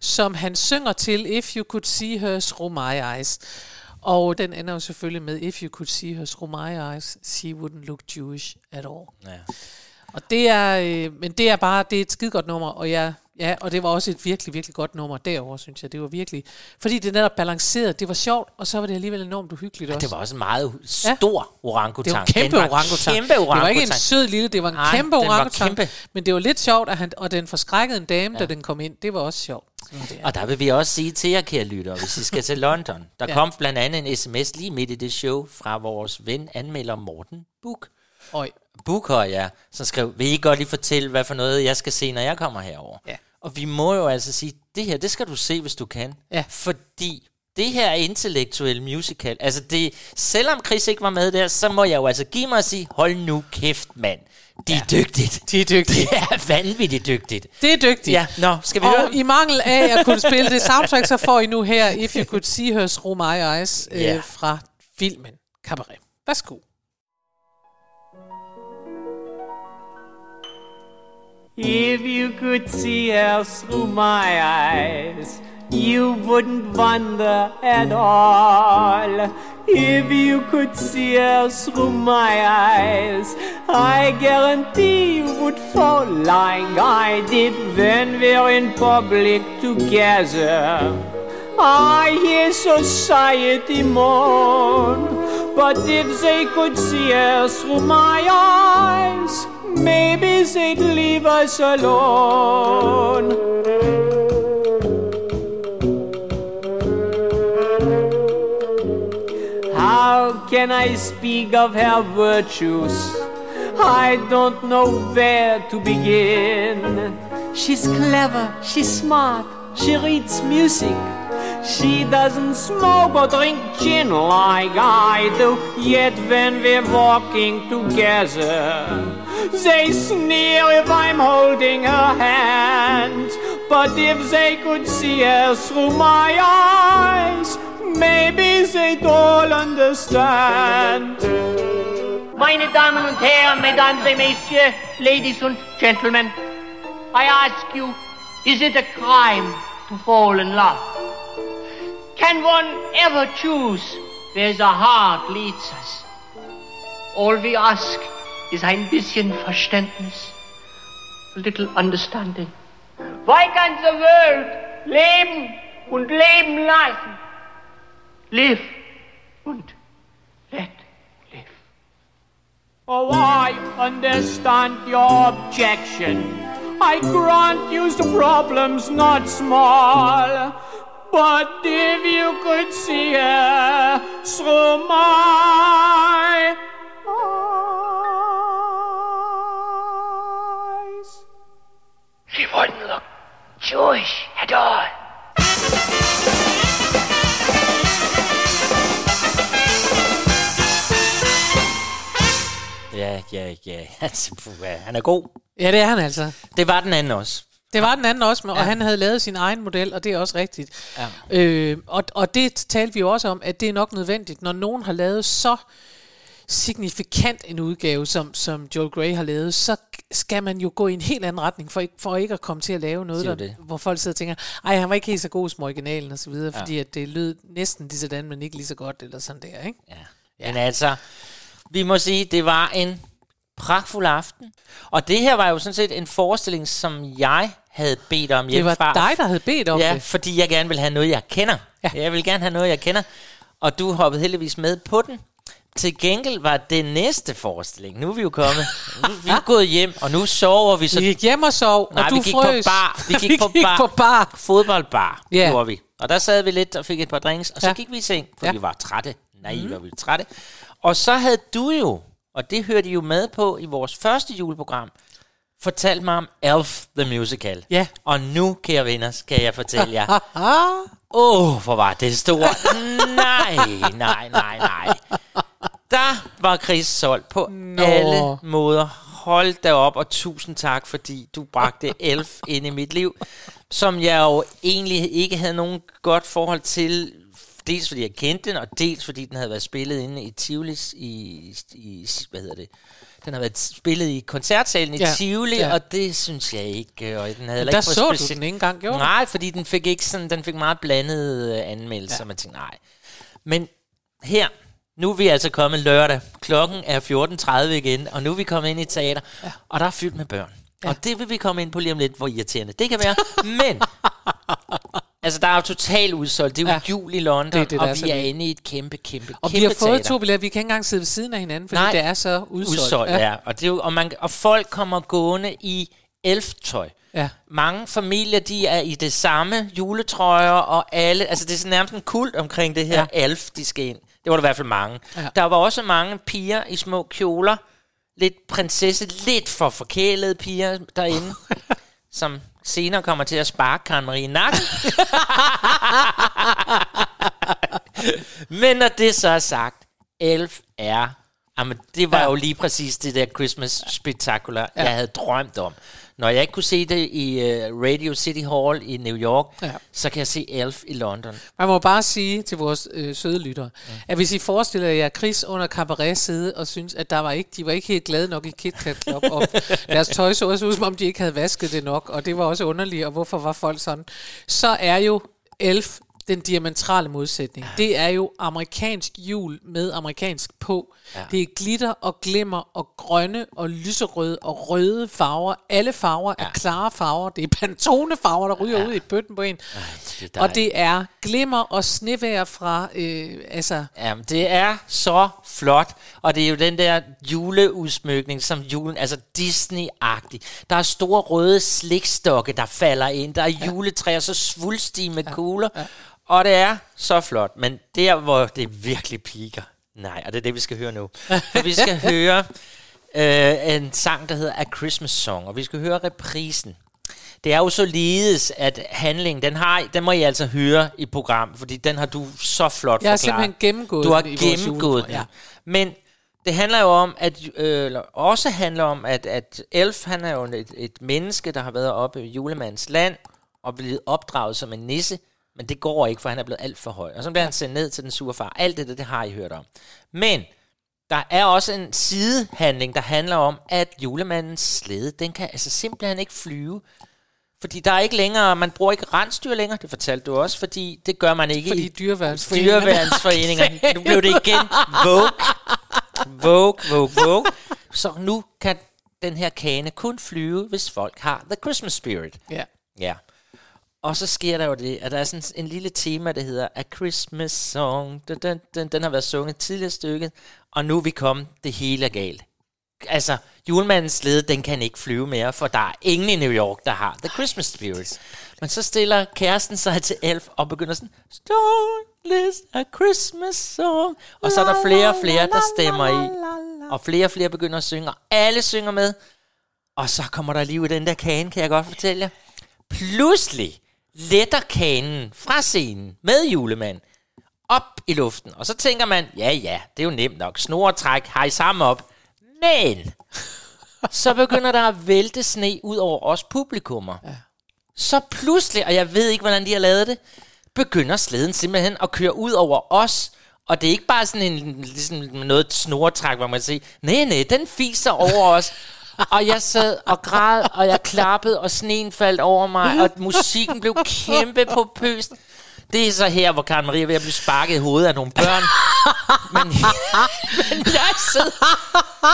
som han synger til If You Could See Her Through My Eyes. Og den ender jo selvfølgelig med If You Could See Her Through My Eyes, She Wouldn't Look Jewish at All. Ja. Og det er, øh, men det er bare, det er et skide godt nummer, og jeg, ja, og det var også et virkelig, virkelig godt nummer derover synes jeg. Det var virkelig, fordi det netop balanceret, det var sjovt, og så var det alligevel enormt uhyggeligt også. Det var også en meget stor orangutang. Det var en kæmpe var orangutang. Kæmpe orangutang. Det var ikke en sød lille, det var en Nej, kæmpe orangutang. kæmpe. Men det var lidt sjovt, at han, og den forskrækkede en dame, ja. da den kom ind. Det var også sjovt. Og der vil vi også sige til jer, kære lyttere, hvis I skal til London. Der Ja. kom blandt andet en sms lige midt i det show fra vores ven, anmelder Morten Buk. Øj. Bukhøj, ja, som skrev, vil I godt lige fortælle, hvad for noget jeg skal se, når jeg kommer herover? Ja. Og vi må jo altså sige, det her, det skal du se, hvis du kan. Ja. Fordi det her er intellektuel musical. Altså det, selvom Chris ikke var med der, så må jeg jo altså give mig og sige, hold nu kæft, mand. De er ja. dygtigt. De er dygtige. Det er vanvittigt dygtigt. Det er dygtigt. Ja, nå, skal vi Og høre? i mangel af at kunne spille det soundtrack, så får I nu her If You Could See Her Through My Eyes øh, fra filmen Cabaret. Værsgo. If you could see her through my eyes, you wouldn't wonder at all. If you could see her through my eyes, I guarantee you would fall like I did when we're in public together. I hear society moan, but if they could see us through my eyes, maybe they'd leave us alone. How can I speak of her virtues? I don't know where to begin. She's clever, she's smart, she reads music. She doesn't smoke or drink gin like I do. Yet when we're walking together, they sneer if I'm holding her hand. But if they could see her through my eyes, maybe they'd all understand. Meine Damen und Herren, Mesdames et Messieurs, Ladies and Gentlemen, I ask you, is it a crime to fall in love? Can one ever choose where the heart leads us? All we ask is ein bisschen Verständnis, a little understanding. Why can't the world leben und leben lassen? Live und let live. Oh, I understand your objection. I grant you the problem's not small. But if you could see her through my eyes. She wouldn't look Jewish at all. Ja, ja, ja. Altså, han er god. Ja, det er han altså. Det var den anden også. Det var den anden også, og han havde lavet sin egen model, og det er også rigtigt. Ja. Øh, og, og det talte vi jo også om, at det er nok nødvendigt, når nogen har lavet så signifikant en udgave, som, som Joel Grey har lavet, så skal man jo gå i en helt anden retning, for, ikke- for ikke at komme til at lave noget, der, det? hvor folk sidder og tænker, ej, han var ikke helt så god som originalen, og så videre, ja. fordi at det lød næsten lige sådan, men ikke lige så godt, eller sådan der, ikke? Ja. ja. Men altså, vi må sige, det var en pragtfuld aften. Og det her var jo sådan set en forestilling, som jeg havde bedt om Det hjemme var fra. dig, der havde bedt om Ja, det. fordi jeg gerne vil have noget, jeg kender. Ja. Jeg vil gerne have noget, jeg kender. Og du hoppede heldigvis med på den. Til gengæld var det næste forestilling. Nu er vi jo kommet. Nu, vi er gået hjem, og nu sover vi så Vi gik hjem og sov, Nej, og du vi gik frøs. på bar. Vi gik, vi på, gik bar. på bar. Fodboldbar yeah. gjorde vi. Og der sad vi lidt og fik et par drinks, og så Ja. gik vi i seng, for Ja. vi var trætte. Nej, mm. var vi trætte. Og så havde du jo og det hørte I jo med på i vores første juleprogram, fortalte mig om Elf the Musical. Ja. Og nu, kære venner, skal jeg fortælle jer. Åh, oh, hvor var det stort. nej, nej, nej, nej. Der var Chris solgt på Nå. alle måder. Hold da op, og tusind tak, fordi du bragte Elf ind i mit liv, som jeg jo egentlig ikke havde nogen godt forhold til, dels fordi jeg kendte den, og dels fordi den havde været spillet inde i Tivolis i, i hvad hedder det, den har været spillet i koncertsalen i Ja, Tivoli, ja. og det synes jeg ikke, og den havde heller Der ikke så du den ikke engang, gjorde? Nej, fordi den fik ikke sådan, den fik meget blandede øh, anmeldelser, ja. man tænkte, nej. Men her, nu er vi altså kommet lørdag. Klokken er 14.30 igen, og nu er vi kommet ind i teater, ja. og der er fyldt med børn. Ja. Og det vil vi komme ind på lige om lidt, hvor irriterende det kan være. Men, altså der er jo totalt udsolgt. Det er jo Ja. jul i London, Det er det, og er vi er vildt. inde i et kæmpe, kæmpe, Og kæmpe vi har fået teater. to billetter. Vi kan ikke engang sidde ved siden af hinanden, fordi Nej. det er så udsolgt. udsolgt, ja. ja. Og, det er jo, og, man, og folk kommer gående i elftøj. Ja. Mange familier, de er i det samme juletrøjer, og alle, altså det er nærmest en kult omkring det her Ja. elf, de skal ind. Det var der i hvert fald mange. Ja. Der var også mange piger i små kjoler, lidt prinsesse, lidt for forkælede piger derinde, som senere kommer til at sparke Karen Marie i nakken. Men når det så er sagt, Elf er... Jamen, det var Ja. jo lige præcis det der Christmas spektakular, ja. jeg havde drømt om. Når jeg ikke kunne se det i uh, Radio City Hall i New York, Ja. ja. så kan jeg se Elf i London. Man må bare sige til vores øh, søde lyttere, mm. at hvis I forestiller jer Chris under cabaret sidde og synes, at der var ikke, de var ikke helt glade nok i Kit Kat Club, og deres tøj så også ud, som om de ikke havde vasket det nok, og det var også underligt, og hvorfor var folk sådan, så er jo Elf den diametrale modsætning. Det er jo amerikansk jul med amerikansk på. Ja. Det er glitter og glimmer og grønne og lyserøde og røde farver. Alle farver ja. er klare farver. Det er Pantone-farver, der ryger ja. ud i bøtten på en. Det er Og det er glimmer og snevejr fra, øh, altså, Jamen, det er så flot, og det er jo den der juleudsmykning, som julen, altså Disney-agtig. Der er store røde slikstokke, der falder ind. Der er juletræer så svulstige med kugler, og det er så flot. Men der, hvor det virkelig piker, nej, og det er det, vi skal høre nu. For vi skal høre øh, en sang, der hedder A Christmas Song, og vi skal høre reprisen. Det er jo så lides, at handlingen, den, har, den må I altså høre i program, fordi den har du så flot Jeg har forklaret. simpelthen gennemgået Du har den gennemgået den. ja. Men det handler jo om, at, øh, eller også handler om, at, at Elf, han er jo et, et menneske, der har været oppe i julemandens land, og blevet opdraget som en nisse, men det går ikke, for han er blevet alt for høj. Og så bliver han sendt ned til den sure far. Alt det, der, det har I hørt om. Men der er også en sidehandling, der handler om, at julemandens slæde, den kan altså simpelthen ikke flyve. Fordi der er ikke længere, man bruger ikke rensdyr længere, det fortalte du også, fordi det gør man ikke fordi i dyreværnsforeningen... dyreværnsforeninger. Nu blev det igen Vogue. Vogue, Vogue, Vogue. Så nu kan den her kane kun flyve, hvis folk har The Christmas Spirit. Ja. Ja. Og så sker der jo det, at der er sådan en lille tema, der hedder A Christmas Song. Den, den, den, den har været sunget tidligere stykket, og nu er vi kommet, det hele er galt. Altså, julemandens slede, den kan ikke flyve mere, for der er ingen i New York, der har The Christmas Spirit. Men så stiller kæresten sig til Elf og begynder sådan, "Listen a Christmas Song. Og så er der flere og flere, der stemmer i. Og flere og flere begynder at synge, og alle synger med. Og så kommer der liv i den der kane, kan jeg godt fortælle jer. Pludselig letter kanen fra scenen med julemand op i luften. Og så tænker man, ja ja, det er jo nemt nok. Snoretræk, hej sammen op. Men så begynder der at vælte sne ud over os publikummer. Ja. Så pludselig, og jeg ved ikke, hvordan de har lavet det, begynder slæden simpelthen at køre ud over os. Og det er ikke bare sådan en, ligesom noget snoretræk, hvor man siger, nej, nej, den fiser over os. Og jeg sad og græd, og jeg klappede, og sneen faldt over mig, og musikken blev kæmpe på pøst. Det er så her, hvor Karen Marie er ved at blive sparket i hovedet af nogle børn. Men, men jeg sidder...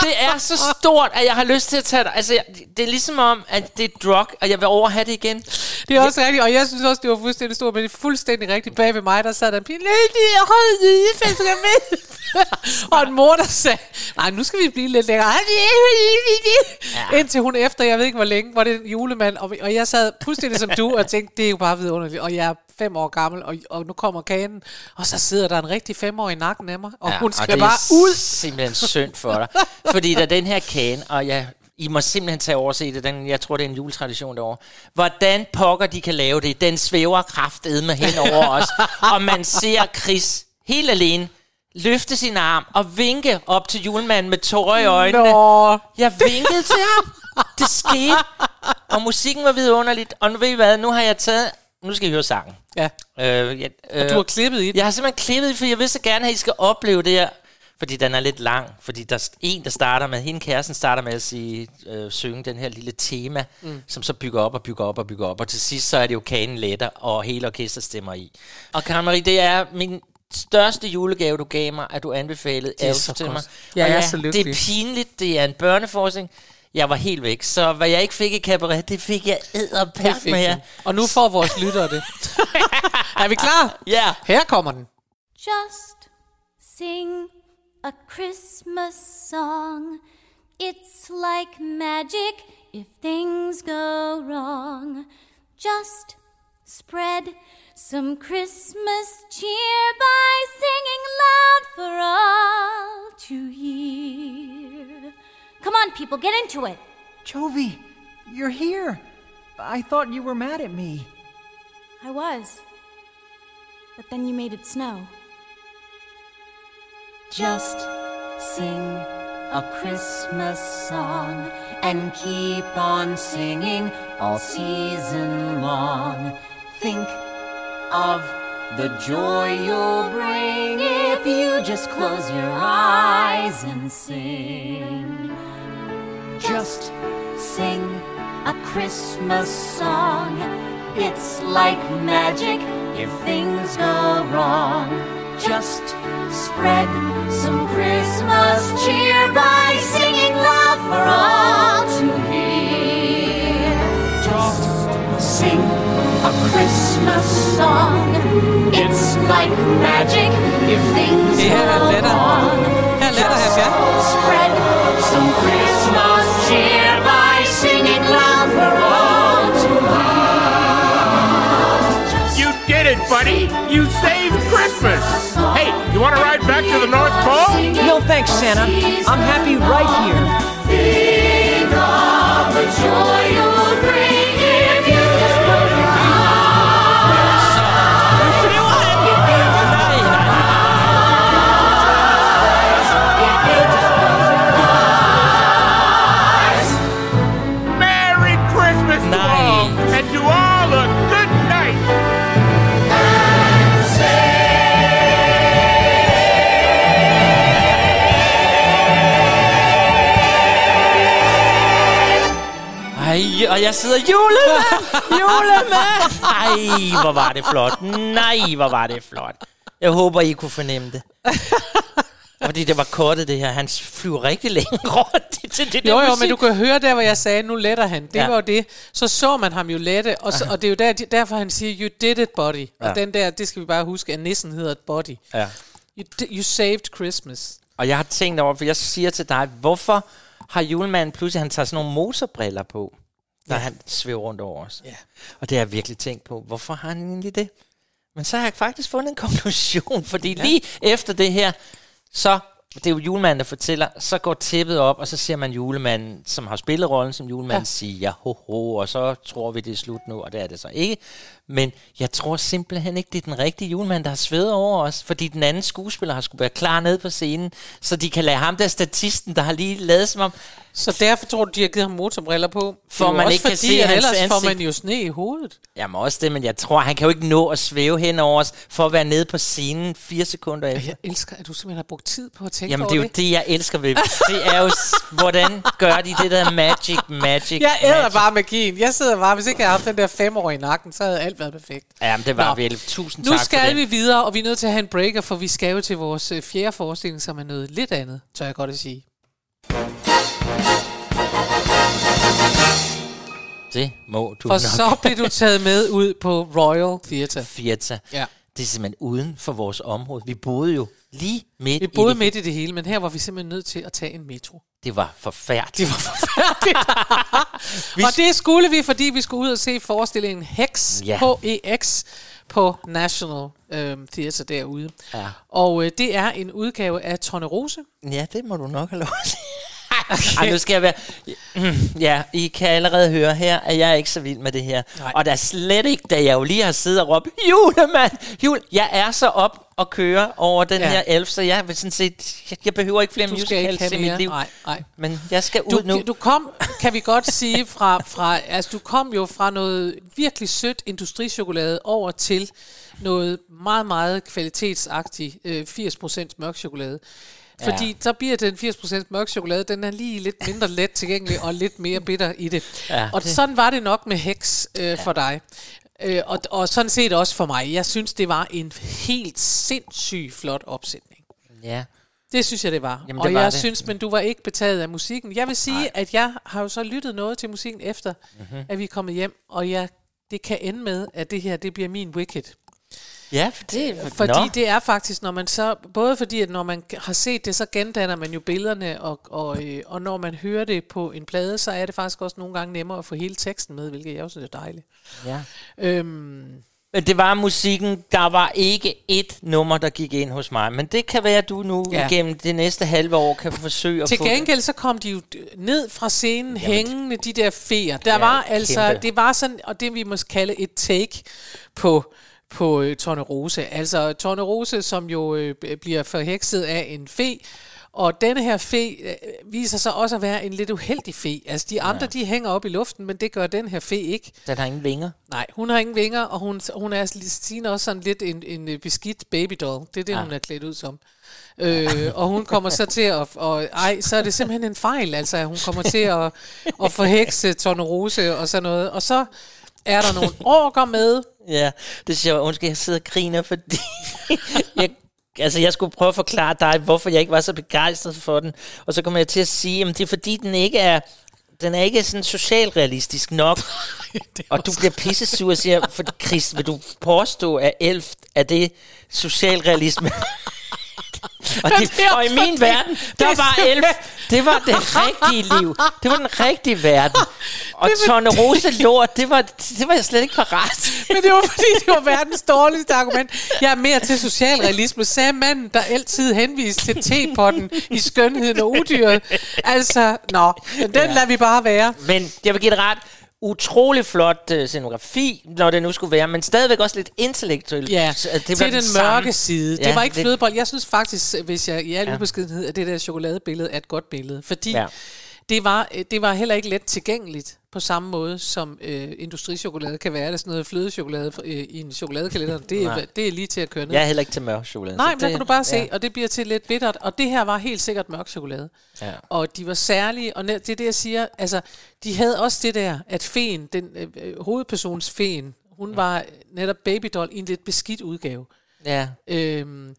Det er så stort, at jeg har lyst til at tage det. Altså, jeg- det er ligesom om, at det er drug, og jeg vil overhave det igen. Det er også rigtigt, og jeg synes også, det var fuldstændig stort, men det er fuldstændig rigtigt. Bag ved mig, der sad der en pige, jeg en skal med. og en mor, der sagde, nej, nu skal vi blive lidt længere. Ja. Indtil hun efter, jeg ved ikke hvor længe, var det en julemand, og, og jeg sad fuldstændig som du, og tænkte, det er jo bare vidunderligt, og jeg fem år gammel, og, og nu kommer kanen, og så sidder der en rigtig femårig i nakken af mig, og ja, hun skal det bare er ud. simpelthen synd for dig. Fordi der er den her kane, og jeg, I må simpelthen tage overse det, den, jeg tror, det er en juletradition derovre. Hvordan pokker de kan lave det, den svæver kraftedme hen over os, og man ser Chris helt alene løfte sin arm og vinke op til julemanden med tårer i øjnene. Nå. Jeg vinkede til ham. Det skete. Og musikken var vidunderligt. Og nu ved I hvad, nu har jeg taget... Nu skal I høre sangen. Ja. Øh, jeg, øh, Du har klippet i den. Jeg har simpelthen klippet i, for jeg vil så gerne, at I skal opleve det her. Fordi den er lidt lang. Fordi der er en, der starter med... Hende kæresten starter med at sige, øh, synge den her lille tema, mm. som så bygger op og bygger op og bygger op. Og til sidst, så er det jo kanen letter, og hele orkester stemmer i. Og Karen Marie, det er min største julegave, du gav mig, at du anbefalede er Elf til mig. Jeg Og er ja, så Det lykkelig. er pinligt, det er en børneforskning. Jeg var helt væk. Så hvad jeg ikke fik i cabaret, det fik jeg æderpært med jer. Og nu får vores lyttere det. er vi klar? Ja. Her kommer den. Just sing a Christmas song. It's like magic if things go wrong. Just spread some Christmas cheer by singing loud for all to hear. Come people, get into it. Chovy, you're here. I thought you were mad at me. I was. But then you made it snow. Just sing a Christmas song and keep on singing all season long. Think of the joy you'll bring if you just close your eyes and sing. Just sing a Christmas song. It's like magic if things go wrong. Just spread some Christmas cheer by singing loud for all to hear. Just sing a Christmas song. It's like magic if things er go wrong. Herr Spread some Christmas cheer by singing loud for all to You did it, buddy! You saved Christmas! Hey, you want to ride back to the North Pole? No thanks, Santa. I'm happy right here. Og jeg sidder julemand! Julemand! Ej, hvor var det flot. Nej, hvor var det flot. Jeg håber, I kunne fornemme det. Fordi det var kortet, det her. Han flyver rigtig længe rundt til det Jo, der jo, musik. men du kan høre der, hvor jeg sagde, nu letter han. Det Ja. var jo det. Så så man ham jo lette, og, så, og det er jo der, derfor, han siger, you did it, buddy. Ja. Og den der, det skal vi bare huske, at nissen hedder et body. Ja. You, you saved Christmas. Og jeg har tænkt over, for jeg siger til dig, hvorfor har julemanden pludselig, han tager sådan nogle motorbriller på, når ja. han svæver rundt over os. Ja. Og det har jeg virkelig tænkt på, hvorfor har han egentlig det? Men så har jeg faktisk fundet en konklusion, fordi ja. lige efter det her, så, det er jo julemanden, der fortæller, så går tæppet op, og så ser man julemanden, som har spillet rollen som julemand, ja. sige ja, ho, ho, og så tror vi, det er slut nu, og det er det så ikke. Men jeg tror simpelthen ikke, det er den rigtige julemand, der har svedet over os, fordi den anden skuespiller har skulle være klar nede på scenen, så de kan lade ham der statisten, der har lige lavet som om, Så derfor tror du, de har givet ham motorbriller på? For Det man ikke kan fordi, se at ellers får ansigt. man jo sne i hovedet. Jamen også det, men jeg tror, han kan jo ikke nå at svæve hen over os, for at være nede på scenen fire sekunder efter. Jeg elsker, at du simpelthen har brugt tid på at tænke Jamen over det er jo det, jeg elsker ved. Det er jo, hvordan gør de det der magic, magic, Jeg æder magic. bare magien. Jeg sidder bare, hvis ikke jeg havde haft den der femårige i nakken, så havde alt været perfekt. Jamen det var Nå. virkelig. Tusind Nu tak for skal det. vi videre, og vi er nødt til at have en breaker, for vi skal jo til vores øh, fjerde forestilling, som er noget lidt andet, tør jeg godt at sige. Det må du For nok. så blev du taget med ud på Royal Theatre. Fiat. Ja. Det er simpelthen uden for vores område. Vi boede jo lige midt Vi i boede det. midt i det hele, men her var vi simpelthen nødt til at tage en metro. Det var forfærdeligt. Det var forfærdeligt. og det skulle vi, fordi vi skulle ud og se forestillingen Hex, Ja. H-E-X, på National øhm, Theatre derude. Ja. Og øh, det er en udgave af Tornerose. Ja, det må du nok have lov sige. Ej, nu skal jeg være... Mm, Ja, I kan allerede høre her, at jeg er ikke så vild med det her. Nej. Og der er slet ikke, da jeg jo lige har siddet og råbt, julemand, jul. Jeg er så op og køre over den Ja. her elf, så jeg vil sådan set, jeg, jeg behøver ikke flere Du musicals i mit liv. Nej, nej. Men jeg skal ud Du, nu. du kom, kan vi godt sige, fra, fra, altså du kom jo fra noget virkelig sødt industrichokolade over til noget meget, meget kvalitetsagtigt øh, 80% mørk chokolade. Fordi Ja. så bliver den 80% mørk chokolade, den er lige lidt mindre let tilgængelig og lidt mere bitter i det. Ja, og det- sådan var det nok med Hex øh, for dig. Øh, og, og sådan set også for mig. Jeg synes, det var en helt sindssygt flot opsætning. Ja. Det synes jeg, det var. Jamen, og det var jeg det. synes, men du var ikke betaget af musikken. Jeg vil sige, Nej. at jeg har jo så lyttet noget til musikken efter, Mhm. mm-hmm. at vi er kommet hjem, og jeg, det kan ende med, at det her, det bliver min Wicked. Ja, for det... Fordi Nå. det er faktisk, når man så, både fordi, at når man har set det, så gendanner man jo billederne, og, og, øh, og når man hører det på en plade, så er det faktisk også nogle gange nemmere at få hele teksten med, hvilket jeg også synes er dejligt. Ja. Øhm, Men det var musikken, der var ikke et nummer, der gik ind hos mig. Men det kan være, at du nu Ja. ja. gennem det næste halve år kan forsøge at Til få... gengæld så kom de jo ned fra scenen Jamen, hængende, de der feer. Der Ja, var altså, kæmpe. det var sådan, og det vi måske kalde et take på på øh, Tornerose. Altså Tornerose, som jo øh, bliver forhekset af en fe, og denne her fe øh, viser sig også at være en lidt uheldig fe. Altså de andre, ja. de hænger op i luften, men det gør den her fe ikke. Den har ingen vinger. Nej, hun har ingen vinger, og hun, hun er Stine også sådan lidt en, en øh, beskidt babydoll. Det er det, ja. hun er klædt ud som. Øh, og hun kommer så til at... Og, ej, så er det simpelthen en fejl. Altså, hun kommer til at, at forhekse Tornerose og sådan noget. Og så er der nogle orker med. Ja, det synes jeg undskyld, jeg sidder og griner, fordi jeg, altså jeg skulle prøve at forklare dig, hvorfor jeg ikke var så begejstret for den. Og så kommer jeg til at sige, at det er fordi, den ikke er den er ikke sådan socialrealistisk nok. og du bliver pissesur og siger, for Chris, vil du påstå, at elf er det socialrealisme? og, det, og i min verden, der er var elf, det var det rigtige liv. Det var den rigtige verden. Og Tornerose lort, det var, det var jeg slet ikke parat. Men det var fordi, det var verdens dårligste argument. Jeg er mere til socialrealisme, sagde manden, der altid henviste til tepotten i skønheden og udyret. Altså, nå, den ja. lader vi bare være. Men jeg vil give det ret. Utrolig flot uh, scenografi, når det nu skulle være, men stadigvæk også lidt intellektuelt. Ja, uh, det til den, samme. mørke side. Ja, det var ikke lidt- flødebold. Jeg synes faktisk, hvis jeg i al ja. ubeskedenhed, at det der chokoladebillede er et godt billede. Fordi Ja. Ja. det, var, øh, det var heller ikke let tilgængeligt på samme måde, som øh, industrichokolade kan være. Det er sådan noget flødechokolade øh, i en chokoladekalender. Det er, det er lige til at køre ned. Jeg er heller ikke til mørk chokolade. Nej, men der det- kan du bare se, ja. og det bliver til lidt bittert. Og det her var helt sikkert mørk chokolade. Ja. Og de var særlige, og det er det, jeg siger, altså, de havde også det der, at feen, den øh, øh, hovedpersons feen, hun var netop babydoll i en lidt beskidt udgave. Ja. Øhm,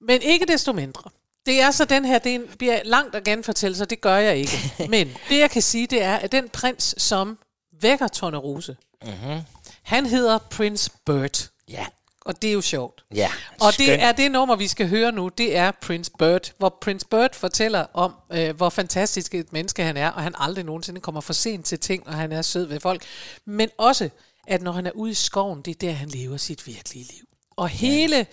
men ikke desto mindre. Det er så den her, det er bliver langt at genfortælle, så det gør jeg ikke. Men det jeg kan sige, det er, at den prins, som vækker Tornerose, Mhm. han hedder Prince Bert. Ja. Og det er jo sjovt. Ja, Og skønt. det er det nummer, vi skal høre nu, det er Prince Bert, hvor Prince Bert fortæller om, øh, hvor fantastisk et menneske han er, og han aldrig nogensinde kommer for sent til ting, og han er sød ved folk. Men også, at når han er ude i skoven, det er der, han lever sit virkelige liv. Og hele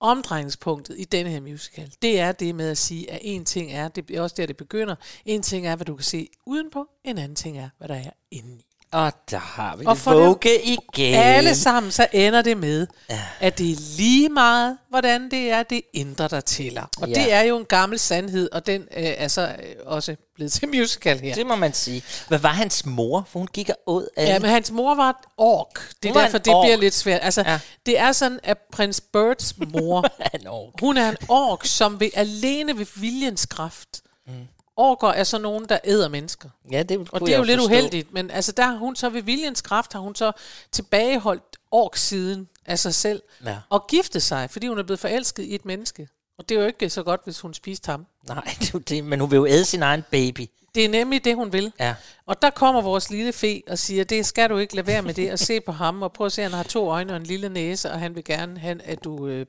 omdrejningspunktet i denne her musical, det er det med at sige, at en ting er, det er også der, det begynder, en ting er, hvad du kan se udenpå, en anden ting er, hvad der er indeni. Og der har vi Og det vugge igen. Alle sammen, så ender det med, ja. at det er lige meget, hvordan det er, det indre, der tæller. Og Ja. det er jo en gammel sandhed, og den øh, er så øh, også blevet til musical her. Det må man sige. Hvad var hans mor? For hun gik og åd alle. Ja, men hans mor var et ork. Det er Hun derfor, det ork. bliver lidt svært. Altså, Ja. det er sådan, at prins Birds mor, hun er en ork, som ved, alene ved viljens kraft. Mm. Orker er så nogen, der æder mennesker. Ja, det Og det er jo lidt forstå. uheldigt, men altså der har hun så ved viljens kraft, har hun så tilbageholdt orksiden af sig selv, Ja. og giftet sig, fordi hun er blevet forelsket i et menneske. Og det er jo ikke så godt, hvis hun spiste ham. Nej, det det, men hun vil jo æde sin egen baby. Det er nemlig det, hun vil. Ja. Og der kommer vores lille fe og siger, det skal du ikke lade være med det, og se på ham, og prøv at se, at han har to øjne og en lille næse, og han vil gerne have, at du øh,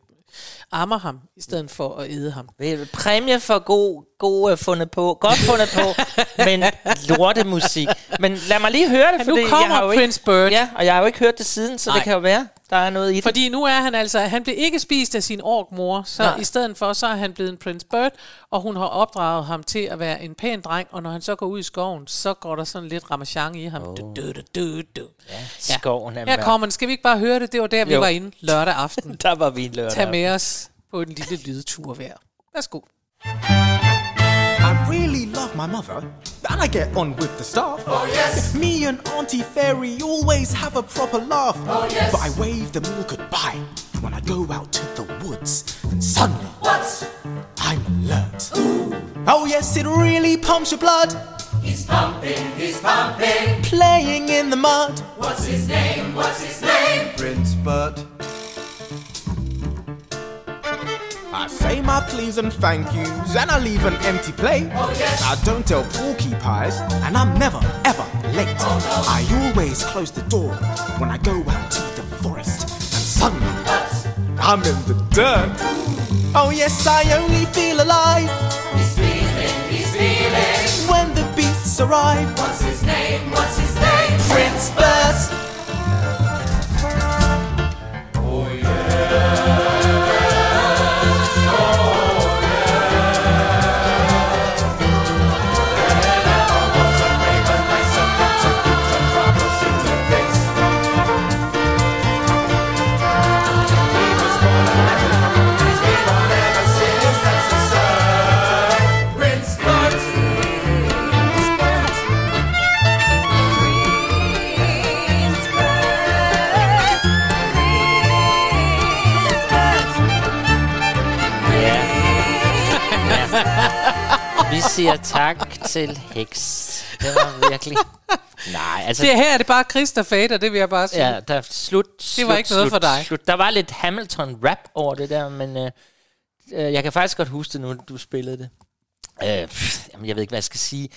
ammer ham, i stedet for at æde ham. Præmie for god, god fundet på. Godt fundet på, men lortemusik. Men lad mig lige høre det, Ja, nu fordi jeg kommer har jo Prince ikke, Bird. Ja, og jeg har jo ikke hørt det siden, så Nej. det kan jo være. Der er noget i det. Fordi nu er han altså, han blev ikke spist af sin orkmor, så Nej. i stedet for, så er han blevet en Prince Bird, og hun har opdraget ham til at være en pæn dreng, og når han så går ud i skoven, så går der sådan lidt ramachan i ham. Oh. Du, du, du, du, du. Ja, skoven er Her kommer. Skal vi ikke bare høre det? Det var der, vi Jo. var inde lørdag aften. Der var vi en lørdag. Tag med os på en lille lydtur hver. Værsgo. Love my mother, and I get on with the staff. Oh yes. Me and Auntie Fairy always have a proper laugh. Oh yes. But I wave them all goodbye when I go out to the woods, and suddenly, what? I'm alert. Oh yes, it really pumps your blood. He's pumping, he's pumping. Playing in the mud. What's his name? What's his name? Prince Bert. I say my please and thank yous, and I leave an empty plate. Oh, yes. I don't tell porky pies, and I'm never ever late. Oh, I always close the door when I go out to the forest, and suddenly I'm in the dirt. Oh yes, I only feel alive He's feeling, he's feeling. when the beasts arrive. What's his name? What's his name? Prince Bert. Siger tak til Hex. Det var virkelig... Nej, altså... Det her er det bare Chris, der fader, det vil jeg bare sige. Ja, der slut, Det var slut, ikke noget slut, for dig. Slut. Der var lidt Hamilton-rap over det der, men øh, øh, jeg kan faktisk godt huske det nu, du spillede det. Øh, pff, jamen, jeg ved ikke, hvad jeg skal sige.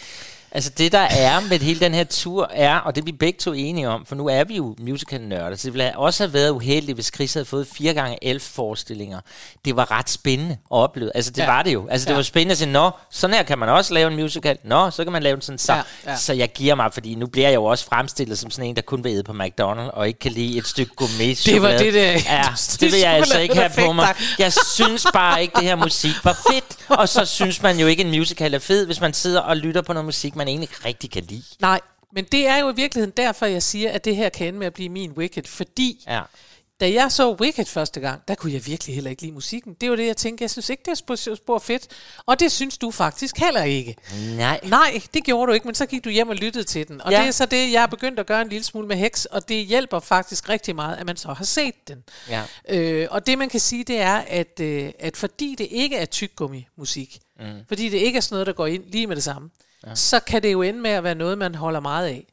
Altså det, der er med hele den her tur, er, og det er vi begge to enige om, for nu er vi jo musical-nørder, så det ville også have været uheldigt, hvis Chris havde fået 4 gange 11 forestillinger. Det var ret spændende at opleve. Altså det Ja. var det jo. Altså det Ja. var spændende at sige, nå, sådan her kan man også lave en musical. Nå, så kan man lave den sådan så. Ja, Ja. Så jeg giver mig, fordi nu bliver jeg jo også fremstillet som sådan en, der kun vil æde på McDonald's, og ikke kan lide et stykke gourmet Det var det der Ja, det vil jeg altså ikke have på mig. Jeg synes bare ikke, det her musik var fedt. Og så synes man jo ikke, en musical er fed, hvis man sidder og lytter på noget musik, man egentlig ikke rigtig kan lide. Nej, men det er jo i virkeligheden derfor, jeg siger, at det her kan ende med at blive min Wicked, fordi Ja. Da jeg så Wicked første gang, der kunne jeg virkelig heller ikke lide musikken. Det var det, jeg tænkte, jeg synes ikke, det er spor, fedt. Og det synes du faktisk heller ikke. Nej. Nej, det gjorde du ikke, men så gik du hjem og lyttede til den. Og ja. Det er så det, jeg er begyndt at gøre en lille smule med heks, og det hjælper faktisk rigtig meget, at man så har set den. Ja. Øh, og det man kan sige, det er, at, øh, at fordi det ikke er tyggegummi-musik, mm. fordi det ikke er sådan noget, der går ind lige med det samme, ja. så kan det jo ende med at være noget, man holder meget af.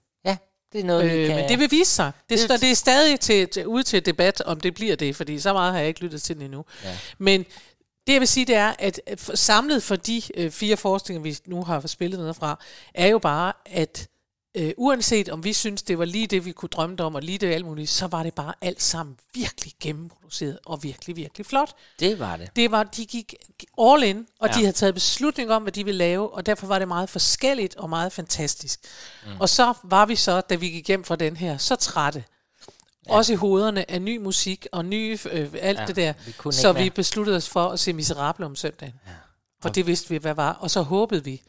Det er noget, vi Øh, kan... men det vil vise sig. Det, Det- det, er stadig til, til, ude til debat, om det bliver det, fordi så meget har jeg ikke lyttet til den endnu. Ja. Men det jeg vil sige, det er, at samlet for de øh, fire forestillinger, vi nu har spillet noget fra, er jo bare, at øh, uanset om vi synes, det var lige det, vi kunne drømme om, og lige det alt muligt, så var det bare alt sammen virkelig gennemproduceret og virkelig, virkelig flot. Det var det. Det var, de gik all in, og ja. De havde taget beslutning om, hvad de ville lave, og derfor var det meget forskelligt og meget fantastisk. Mm. Og så var vi så, da vi gik hjem fra den her, så trætte. Ja. Også i hovederne af ny musik og ny øh, alt ja, det der. vi Så vi besluttede os for at se Miserable om søndagen. Ja. For det vidste vi, hvad var. Og så håbede vi,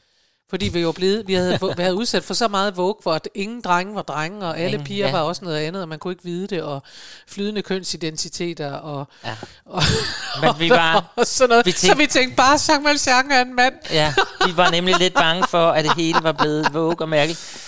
fordi vi jo blevet, vi havde været udsat for så meget Vogue, hvor at ingen drenge var drenge, og alle Ingen, piger ja. var også noget andet, og man kunne ikke vide det, og flydende kønsidentiteter, og, Ja. og, Men vi var- og sådan noget. vi tænkte- så vi tænkte bare, Jean Valjean er en mand. Ja, vi var nemlig lidt bange for, at det hele var blevet Vogue og mærkeligt.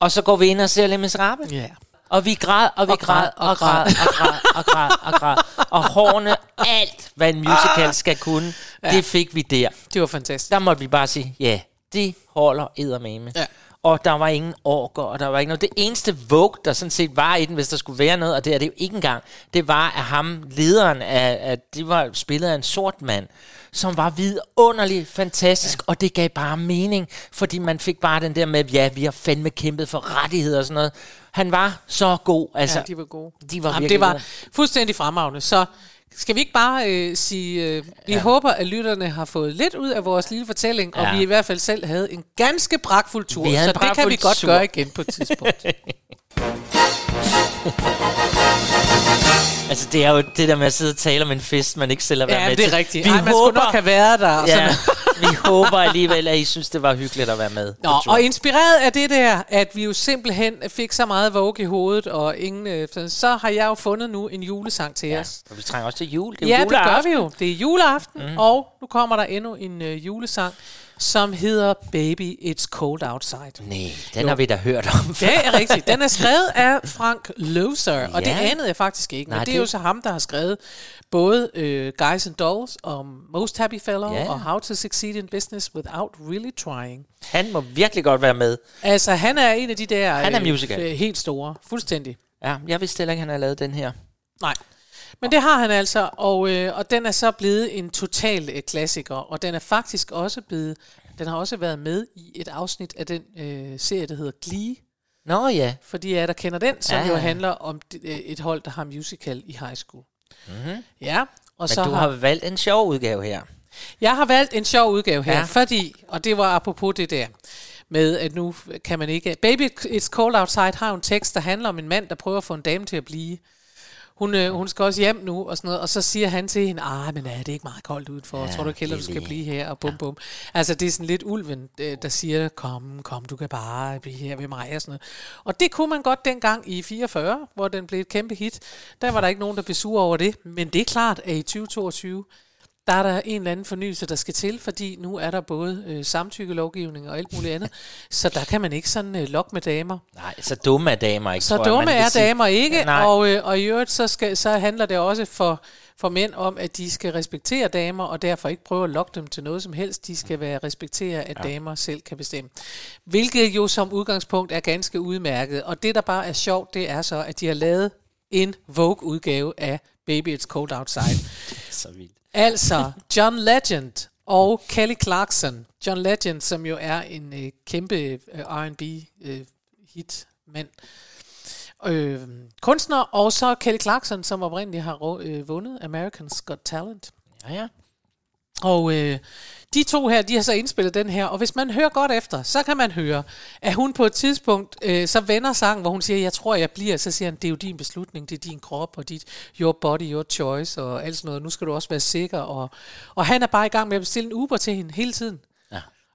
Og så går vi ind og ser Les Miserables. Ja. Og vi græd, og vi Og græd, og græd, og græd, og græd, og græd. Og hårene, alt hvad en musical skal kunne, Ja. det fik vi der. Det var fantastisk. Der måtte vi bare sige, ja, det holder eddermame. Ja. Og der var ingen orker, og der var ikke noget. Det eneste Vogue, der sådan set var i den, hvis der skulle være noget, og det er det jo ikke engang, det var, at ham, lederen af, at det var spillet af en sort mand, som var vidunderlig fantastisk, ja. og det gav bare mening, fordi man fik bare den der med, ja, vi har fandme kæmpet for rettigheder og sådan noget. Han var så god. Altså, ja, de var gode. De var Jamen, det var fuldstændig fremragende. Så skal vi ikke bare øh, sige, øh, vi ja. håber, at lytterne har fået lidt ud af vores lille fortælling, og Ja. vi i hvert fald selv havde en ganske pragtfuld tur, så det kan vi godt tur. gøre igen på et tidspunkt. Altså, det er jo det der med at sidde og tale om en fest, man ikke selv har været Ja, med det er til. rigtigt. Ej, man skulle nok have været der, og Ja, sådan. vi håber alligevel, at I synes, det var hyggeligt at være med. Nå, og inspireret af det der, at vi jo simpelthen fik så meget Vogue i hovedet, og ingen, øh, så har jeg jo fundet nu en julesang til os. Og vi trænger også til jul. Det er Ja, det gør juleaften. vi jo. Det er juleaften, mm. og nu kommer der endnu en øh, julesang, som hedder Baby It's Cold Outside. Nej, den Jo. har vi da hørt om. Det er rigtigt. Den er skrevet af Frank Loser, og det Ja. anede jeg faktisk ikke. Men Nej, det er det- jo så ham, der har skrevet både øh, Guys and Dolls og Most Happy Fellow Ja. og How to Succeed in Business Without Really Trying. Han må virkelig godt være med. Altså, han er en af de der Han er øh, musical. øh, helt store. Fuldstændig. Ja, jeg vidste heller ikke, han har lavet den her. Nej. Men det har han altså, og, øh, og den er så blevet en total øh, klassiker, og den er faktisk også blevet, den har også været med i et afsnit af den øh, serie, der hedder Glee. Nå ja. Fordi jeg der kender den, som Ja, jo handler om øh, et hold, der har musical i high school. Mm-hmm. Ja, og Men så du har valgt en sjov udgave her. Jeg har valgt en sjov udgave her, Ja. fordi, og det var apropos det der, med at nu kan man ikke... Baby It's Cold Outside har en tekst, der handler om en mand, der prøver at få en dame til at blive. Hun, øh, hun skal også hjem nu, og sådan noget, og så siger han til hende, ah, men er det ikke meget koldt udenfor? Ja, Ja, Tror du ikke du skal blive her? Og bum, bum. Altså, det er sådan lidt ulven, øh, der siger, kom, kom, du kan bare blive her ved mig, og sådan noget. Og det kunne man godt dengang i 44, hvor den blev et kæmpe hit. Der var der ikke nogen, der blev sure over det, men det er klart, at i 2022, der er der en eller anden fornyelse, der skal til, fordi nu er der både øh, samtykkelovgivning og alt muligt andet, så der kan man ikke sådan øh, lokke med damer. Nej, så dumme er damer ikke, Så jeg, dumme er sige. damer ikke, Ja, nej. og, øh, og i øvrigt så, skal, så handler det også for, for mænd om, at de skal respektere damer, og derfor ikke prøve at lokke dem til noget som helst. De skal være respektere, at ja. damer selv kan bestemme. Hvilket jo som udgangspunkt er ganske udmærket. Og det, der bare er sjovt, det er så, at de har lavet en Vogue-udgave af Baby It's Cold Outside. Så vildt. Altså, John Legend og Kelly Clarkson. John Legend, som jo er en øh, kæmpe øh, R&B øh, hit mand. Øh, kunstner, og så Kelly Clarkson, som oprindeligt har øh, vundet American's Got Talent. Ja, ja. Og øh, de to her, de har så indspillet den her, og hvis man hører godt efter, så kan man høre, at hun på et tidspunkt øh, så vender sangen, hvor hun siger, jeg tror, jeg bliver, så siger han, det er jo din beslutning, det er din krop, og dit your body, your choice, og alt sådan noget, nu skal du også være sikker, og, og han er bare i gang med at bestille en Uber til hende hele tiden.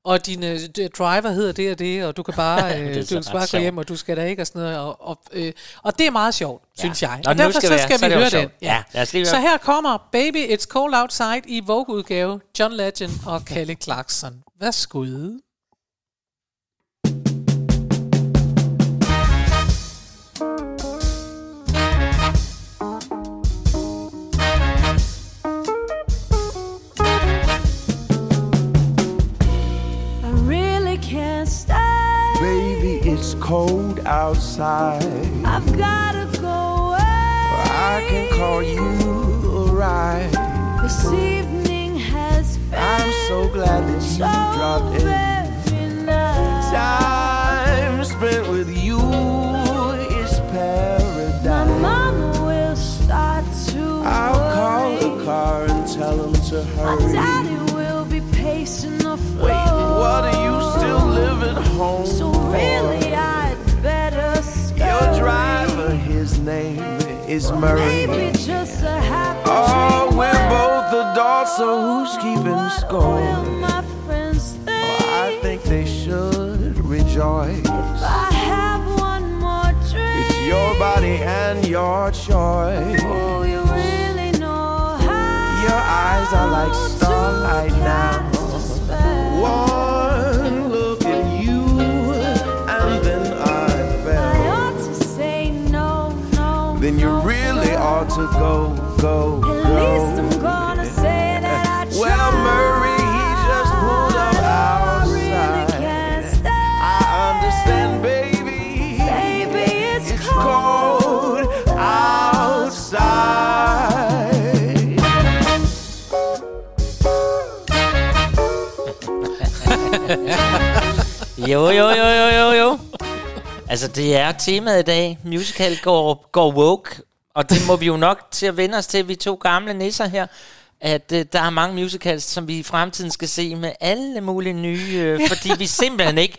Ja. Og din øh, driver hedder det og det, og du kan bare, øh, du skal bare gå hjem, og du skal da ikke, og sådan noget. Og, og, øh, og det er meget sjovt, ja. synes jeg. Og Og, derfor skal så vi- skal er vi høre den. Ja, lige Så her kommer Baby It's Cold Outside i Vogue-udgave, John Legend og Kelly Clarkson. Værsgo. Cold outside. I've gotta go away. I can call you a ride. This evening has been I'm so glad that you so dropped in. nice. Time spent with you is paradise. My mama will start to I'll call the car and tell him to hurry. My daddy will be pacing the floor. Wait, what are you still living home So really, name is Murray. Maybe just a happy Oh, we're both adults, so who's keeping score? Will my friends think I think they should rejoice. I have one more dream? It's your body and your choice. Oh, you really know how Your eyes are like starlight now. To go, go, At least. I'm gonna say that I tried. Well, Murray, he just pulled up I really outside. can't stay. I understand, baby. Baby, it's, It's cold outside. Jo, jo, jo, jo, jo, jo. Altså, det er temaet i dag. Musical går, går woke. Og det må vi jo nok til at vende os til, vi to gamle nisser her. At øh, der er mange musicals, som vi i fremtiden skal se med alle mulige nye. Øh, fordi vi simpelthen ikke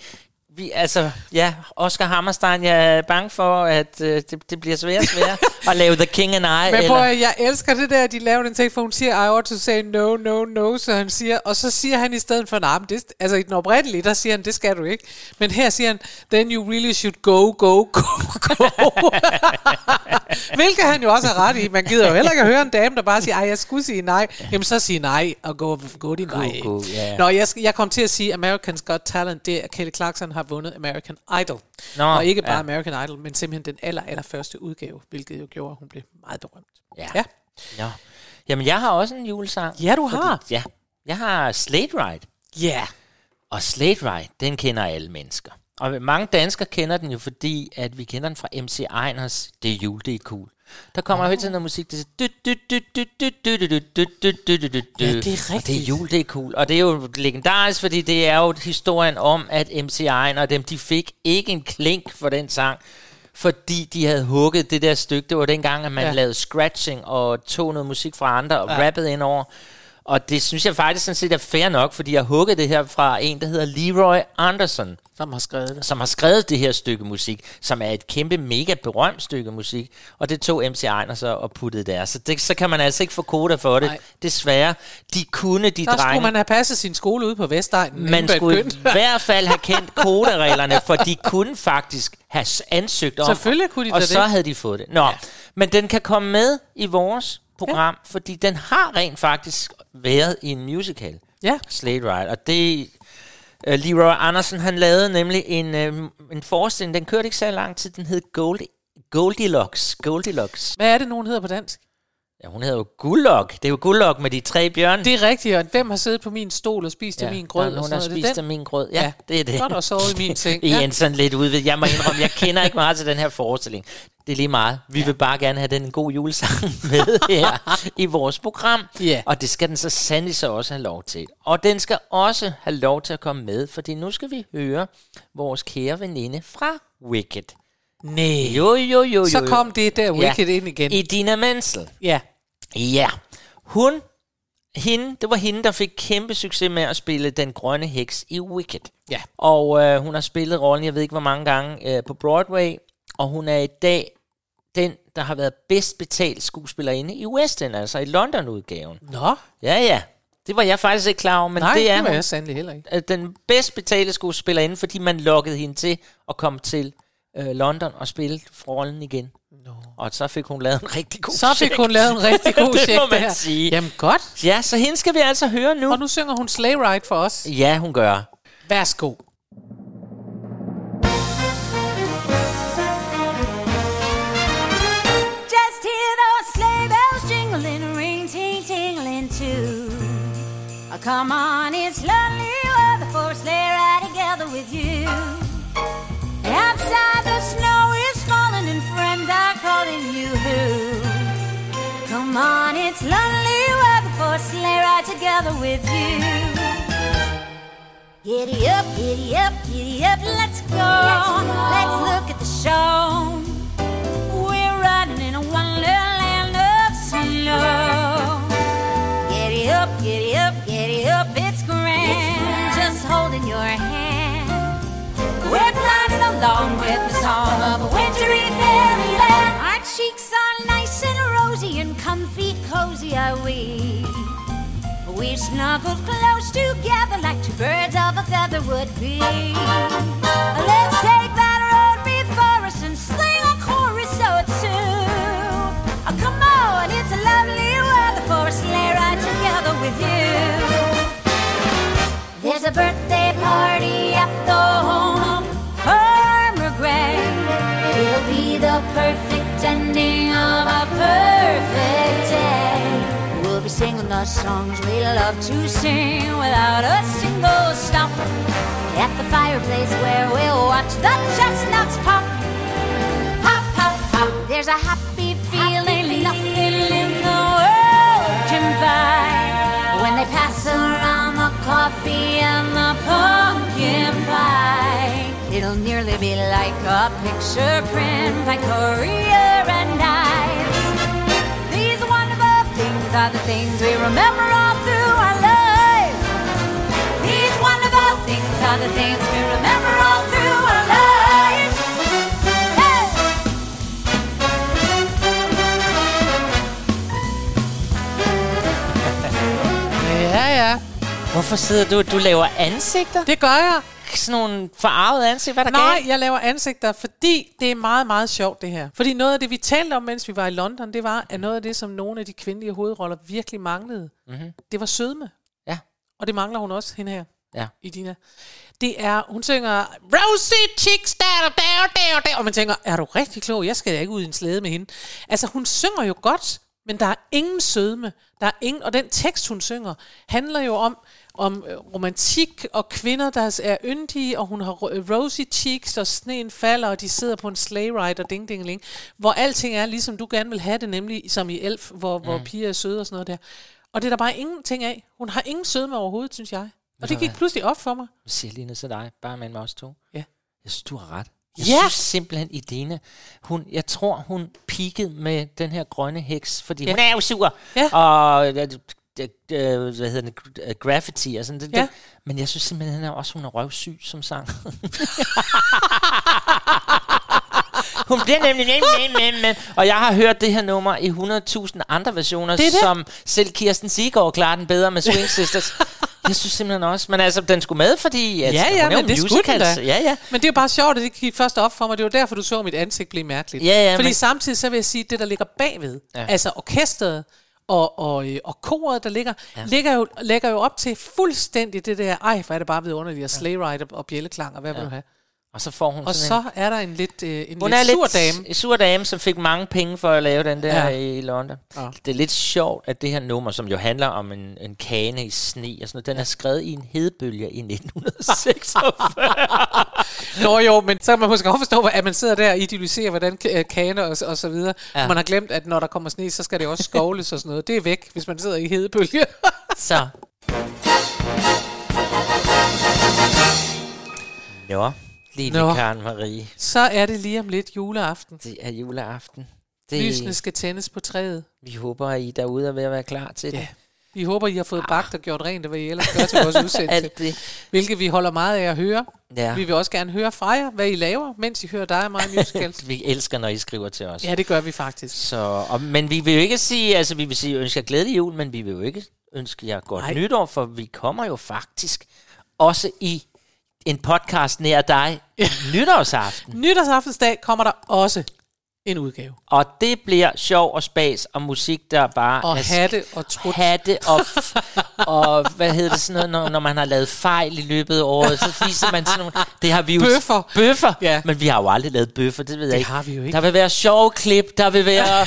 vi, altså, ja, Oscar Hammerstein, jeg er bange for, at øh, det, det bliver sværere og sværere at lave The King and I. Men prøv, jeg elsker det der, at de laver den tekst, for hun siger, I ought to say no, no, no, så han siger, og så siger han i stedet for, nej, nah, det, altså i den oprindelige, der siger han, det skal du ikke. Men her siger han, then you really should go, go, go, go. Hvilket han jo også har ret i. Man gider jo heller ikke at høre en dame, der bare siger, ej, jeg skulle sige nej. Jamen så sige nej, og gå, gå din vej. ja. Nå, jeg, jeg kom til at sige, American's Got Talent, det er, Kelly Clarkson har vundet American Idol. Nå, og ikke bare ja. American Idol, men simpelthen den aller, aller første udgave, hvilket jo gjorde, at hun blev meget berømt. Ja. ja. Nå. Jamen, jeg har også en julesang. Ja, du har. Ja, jeg har Slate Ride. Ja. Yeah. Og Slate Ride, den kender alle mennesker. Og mange danskere kender den jo, fordi at vi kender den fra MC Einers Det er jul, det er cool. Der kommer jo hele tiden noget musik. Det er Ja, det er rigtigt. Det er jul, det er cool. Og det er jo legendarisk, fordi det er jo historien om, at MC Ejn og dem, de fik ikke en klink for den sang fordi de havde hugget det der stykke. Det var dengang, at man lavede scratching og tog noget musik fra andre og ja. rappede ind over. Og det synes jeg faktisk sådan set er fair nok, fordi jeg hugget det her fra en, der hedder Leroy Anderson, Som har skrevet det. som har skrevet det her stykke musik, som er et kæmpe mega berømt stykke musik, og det tog MC Ejner så og puttede der. Så, det, så kan man altså ikke få koder for det. Nej. Desværre. De kunne, de Der skulle drenge. man have passet sin skole ude på Vestegnen. Man skulle i hvert fald have kendt kodereglerne, for de kunne faktisk have ansøgt om. Selvfølgelig kunne de Og så det. havde de fået det. Nå, ja. men den kan komme med i vores program, ja. fordi den har rent faktisk været i en musical. Ja. Slade Ride. Og det... Uh, Leroy Andersen, han lavede nemlig en, uh, en forestilling, den kørte ikke så lang tid, den hed Gold, Goldilocks. Goldilocks. Hvad er det, nogen hedder på dansk? Ja, hun hedder jo Gullok. Det er jo Gullok med de tre bjørne. Det er rigtigt, og hvem har siddet på min stol og spist af min grød? Hun, og hun sådan har noget? Spist af min grød. Ja, ja, det er det. Godt og sovet i min seng. I Ja. en sådan lidt udvidet. Jeg må indrømme, jeg kender ikke meget til den her forestilling. Det er lige meget. Vi ja. vil bare gerne have den en god julesang med her i vores program. Ja. Og det skal den så sandelig så også have lov til. Og den skal også have lov til at komme med, fordi nu skal vi høre vores kære veninde fra Wicked. Nej. Jo, jo, jo, jo. Så kom det der Wicked ind igen. Idina Menzel. Ja. Ja. Hun, hende, det var hende, der fik kæmpe succes med at spille den grønne heks i Wicked. Ja. Og øh, hun har spillet rollen, jeg ved ikke hvor mange gange, øh, på Broadway. Og hun er i dag den, der har været bedst betalt skuespillerinde i West End, altså i London-udgaven. Nå. Ja, ja. Det var jeg faktisk ikke klar over, men Nej, det er det var hun. jeg sandelig heller ikke. Øh, Den bedst betalte skuespillerinde, fordi man lokkede hende til at komme til øh, London og spille rollen igen. No. Og så fik hun lavet en rigtig god Så fik check. hun lavet en rigtig god det check må man der. sige. Jamen godt. Ja, så hende skal vi altså høre nu. Og nu synger hun Sleigh Ride for os. Ja, hun gør. Værsgo. Just hear those sleigh bells jingling, ring ting tingling too. Oh, come on, it's lovely the snow is falling and friends are calling you. Come on, it's lonely weather for a sleigh ride together with you. Giddy up, giddy up, giddy up, let's go. Let's, look at the show. We're riding in a wonderland of snow. Cozy are we. We've snuggled close together like two birds of a feather would be. Let's take that road before us and sing a chorus or two. Oh, come on, it's a lovely weather for a sleigh ride together with you. There's a birthday the songs we love to sing without a single stop. At the fireplace where we'll watch the chestnuts pop. Pop, pop, pop. There's a happy feeling nothing in the world can buy. When they pass around the coffee and the pumpkin pie, it'll nearly be like a picture print by Courier and These are the things we remember all through our lives. These wonderful things are the things we remember all through our lives. Hey! ja, ja. Hvorfor sidder du? Du laver ansigter? Det gør jeg. Sådan nogle forarvede ansigter. Hvad er der Nej, galt? jeg laver ansigter, fordi det er meget, meget sjovt det her. Fordi noget af det, vi talte om, mens vi var i London, det var, at noget af det, som nogle af de kvindelige hovedroller virkelig manglede, Mhm. det var sødme. Ja. Og det mangler hun også, hende her. Ja. Idina. Det er, hun synger, Rosie chicks, der, der, der, der, og man tænker, er du rigtig klog? Jeg skal da ikke ud i en slæde med hende. Altså, hun synger jo godt, men der er ingen sødme. Der er ingen, og den tekst, hun synger, handler jo om, om øh, romantik og kvinder, der er yndige, og hun har ro- rosy cheeks, og sneen falder, og de sidder på en sleigh ride, og ding, ding, ding, hvor alting er, ligesom du gerne vil have det, nemlig som i Elf, hvor, hvor Mm. piger er søde og sådan noget der. Og det er der bare ingenting af. Hun har ingen sødme overhovedet, synes jeg. Og det gik pludselig op for mig. Jeg siger lige ned til dig, bare med os to. Ja. Jeg synes, du har ret. Jeg Ja. synes simpelthen, Idina, hun, jeg tror, hun peakede med den her grønne heks, fordi Ja. hun er jo sur. Ja. Og øh, øh, hvad hedder det, øh, graffiti og sådan det, Ja. det. Men jeg synes simpelthen også, hun er røvsyg som sang. Hun bliver nemlig nem, nem, nem, nem. Og jeg har hørt det her nummer i 100.000 andre versioner, Det det. som selv Kirsten Sigård klarer den bedre med Swing Sisters. Jeg synes simpelthen også, men altså, den skulle med, fordi altså, ja, ja, men det skulle musicals. da. Ja, ja. Men det er jo bare sjovt, at det gik først op for mig. Det var derfor, du så at mit ansigt blive mærkeligt. Ja, ja, Fordi men- samtidig så vil jeg sige, at det, der ligger bagved, ja. altså orkestret og, og, øh, og koret, der ligger, Ja. ligger, jo, lægger jo op til fuldstændig det der, ej, hvor er det bare vidunderligt, og sleigh ride og, og bjælleklang, og hvad ja. vil du have? Og så får hun Og sådan så er der en lidt, øh, en Hun lidt er sur lidt dame. en sur dame, som fik mange penge for at lave den der ja. Ja. i London. Ja. Det er lidt sjovt, at det her nummer, som jo handler om en, en kane i sne og sådan noget, den er skrevet i en hedebølge i 1946. Nå jo, men så kan man måske godt forstå, at man sidder der og idealiserer, hvordan øh, kaner og, og så videre. Ja. Ja. Man har glemt, at når der kommer sne, så skal det også skovles og sådan noget. Det er væk, hvis man sidder i hedebølge. så. Nå, lille Nå. Karen Marie. så er det lige om lidt juleaften. Det er juleaften. Det, Lysene skal tændes på træet. Vi håber, at I derude er ved at være klar til det. Ja. Vi håber, I har fået bagt og gjort rent, hvad I ellers gør til vores udsendelse. Alt det. Hvilket vi holder meget af at høre. Ja. Vi vil også gerne høre fra jer, hvad I laver, mens I hører dig og mig musicals. Vi elsker, når I skriver til os. ja, det gør vi faktisk. Så, og, men vi vil jo ikke sige, altså vi vil sige, ønske jer glædelig jul, men vi vil jo ikke ønske jer godt Nej. nytår, for vi kommer jo faktisk også i en podcast nær dig nytårsaften. Nytårsaftensdag kommer der også en udgave. Og det bliver sjov og spas og musik, der bare... Og er sk- hatte og trut. Hatte og, og hvad hedder det sådan noget, når, når man har lavet fejl i løbet af året, så viser man sådan nogle... Det har vi jo... Bøffer. Bøffer? Ja. Men vi har jo aldrig lavet bøffer, det ved jeg Det ikke. har vi jo ikke. Der vil være sjove klip, der vil være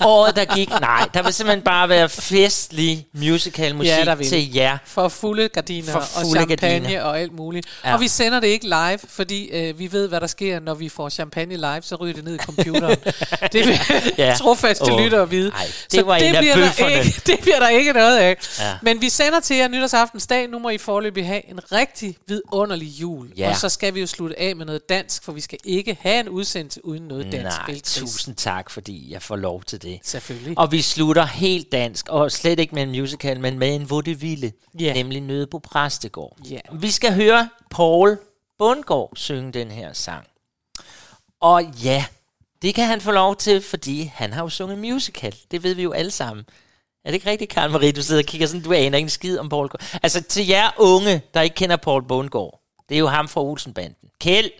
året, der gik. Nej, der vil simpelthen bare være festlig musical musik Ja, der vil. til jer. For fulde gardiner For og fulde champagne gardiner. og alt muligt. Ja. Og vi sender det ikke live, fordi øh, vi ved, hvad der sker, når vi får champagne live, så ryger det ned i computeren. det vil Ja. trofaste Åh, lytter at vide. ej, det var en af bliver der bøfferne. ikke, det bliver der ikke noget af. Ja. Men vi sender til jer nytårsaftensdag. Nu må I forløbig have en rigtig vidunderlig jul. Ja. Og så skal vi jo slutte af med noget dansk, for vi skal ikke have en udsendelse uden noget dansk. Nej, tusind tak, fordi jeg får lov til det. Selvfølgelig. Og vi slutter helt dansk, og slet ikke med en musical, men med en vaudeville, Ja. nemlig Nøde på Præstegård. Ja. Vi skal høre Paul Bundgaard synge den her sang. Og ja, det kan han få lov til, fordi han har jo sunget musical. Det ved vi jo alle sammen. Er det ikke rigtigt, Karen Marie? Du sidder og kigger sådan, du aner ikke en skid om Paul Bundgaard. Altså til jer unge, der ikke kender Paul Bundgaard, det er jo ham fra Olsenbanden. Kjeld,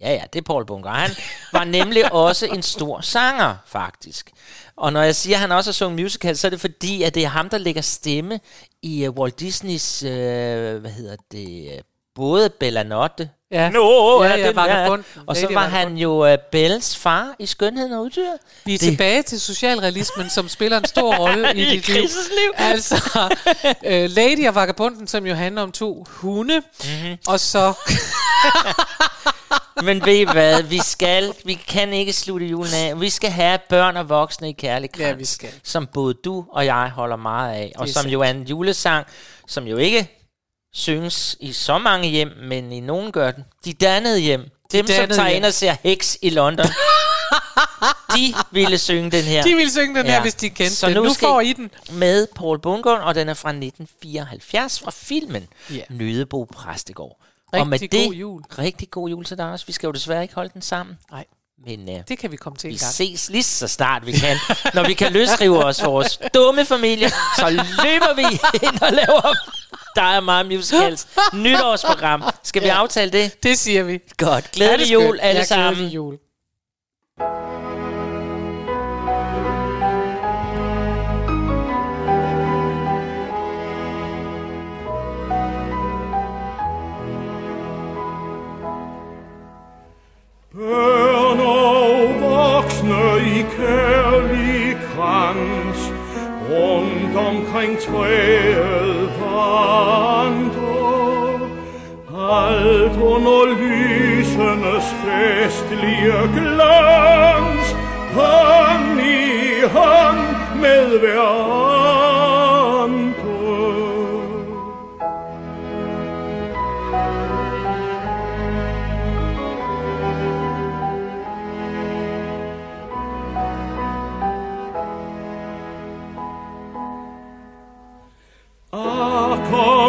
Ja, ja, det er Paul Bunker. Han var nemlig også en stor sanger, faktisk. Og når jeg siger, at han også har sunget musical, så er det fordi, at det er ham, der lægger stemme i uh, Walt Disneys, uh, hvad hedder det, uh, både Bellanotte, Ja. Nå, Ja, ja, den. Vagabunden. og så var han jo uh, Bells far i Skønheden og Uddyret. Vi er Det- tilbage til socialrealismen, som spiller en stor rolle i, I dit liv. Liv. Altså, øh, Lady og Vagabunden, som jo handler om to hunde, mm-hmm. og så... Men ved I hvad, vi skal, vi kan ikke slutte julen af. Vi skal have børn og voksne i kærlig krans, Ja, vi skal. som både du og jeg holder meget af, og som sandt. jo er en julesang, som jo ikke synges i så mange hjem, men i nogen gør den. De dannede hjem, dem som dannede tager hjem. ind og ser Hex i London, de ville synge den her. De ville synge den her, hvis de kendte så den. Nu, Nu får I den. Med Paul Bundgaard, og den er fra 1974 fra filmen Ja. Nødebo Præstegård. Og med Rigtig det, god jul. Rigtig god jul til dig også. Vi skal jo desværre ikke holde den sammen. Nej. Men uh, Det kan vi komme til vi en gang. ses lige så snart vi kan. Når vi kan løsrive os vores dumme familie, så løber vi ind og laver dig og mig musicals nytårsprogram. Skal vi Ja. aftale det? Det siger vi. Godt. Glædelig er jul alle sammen. glædelig jul. Børn og voksne i kærlig krans Rundt omkring træet vandrer. Alt under lysenes festlige glans Hånd i hånd med hver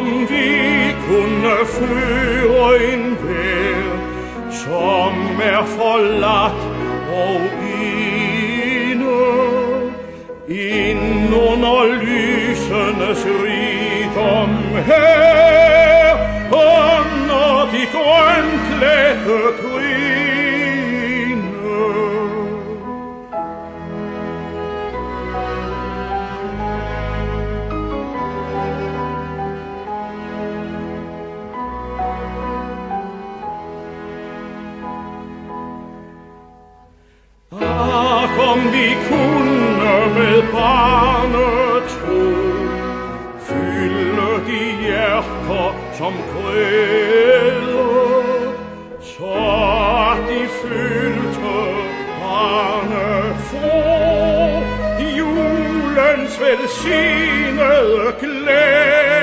om vi kunne flyve en vær, som er forladt og ene. Ind under lysenes rigdom her, under de grønklædte griner, som vi kunne med barnetro. Fylde de hjerter som græder Så de fyldte barnefro Julens velsignede glæde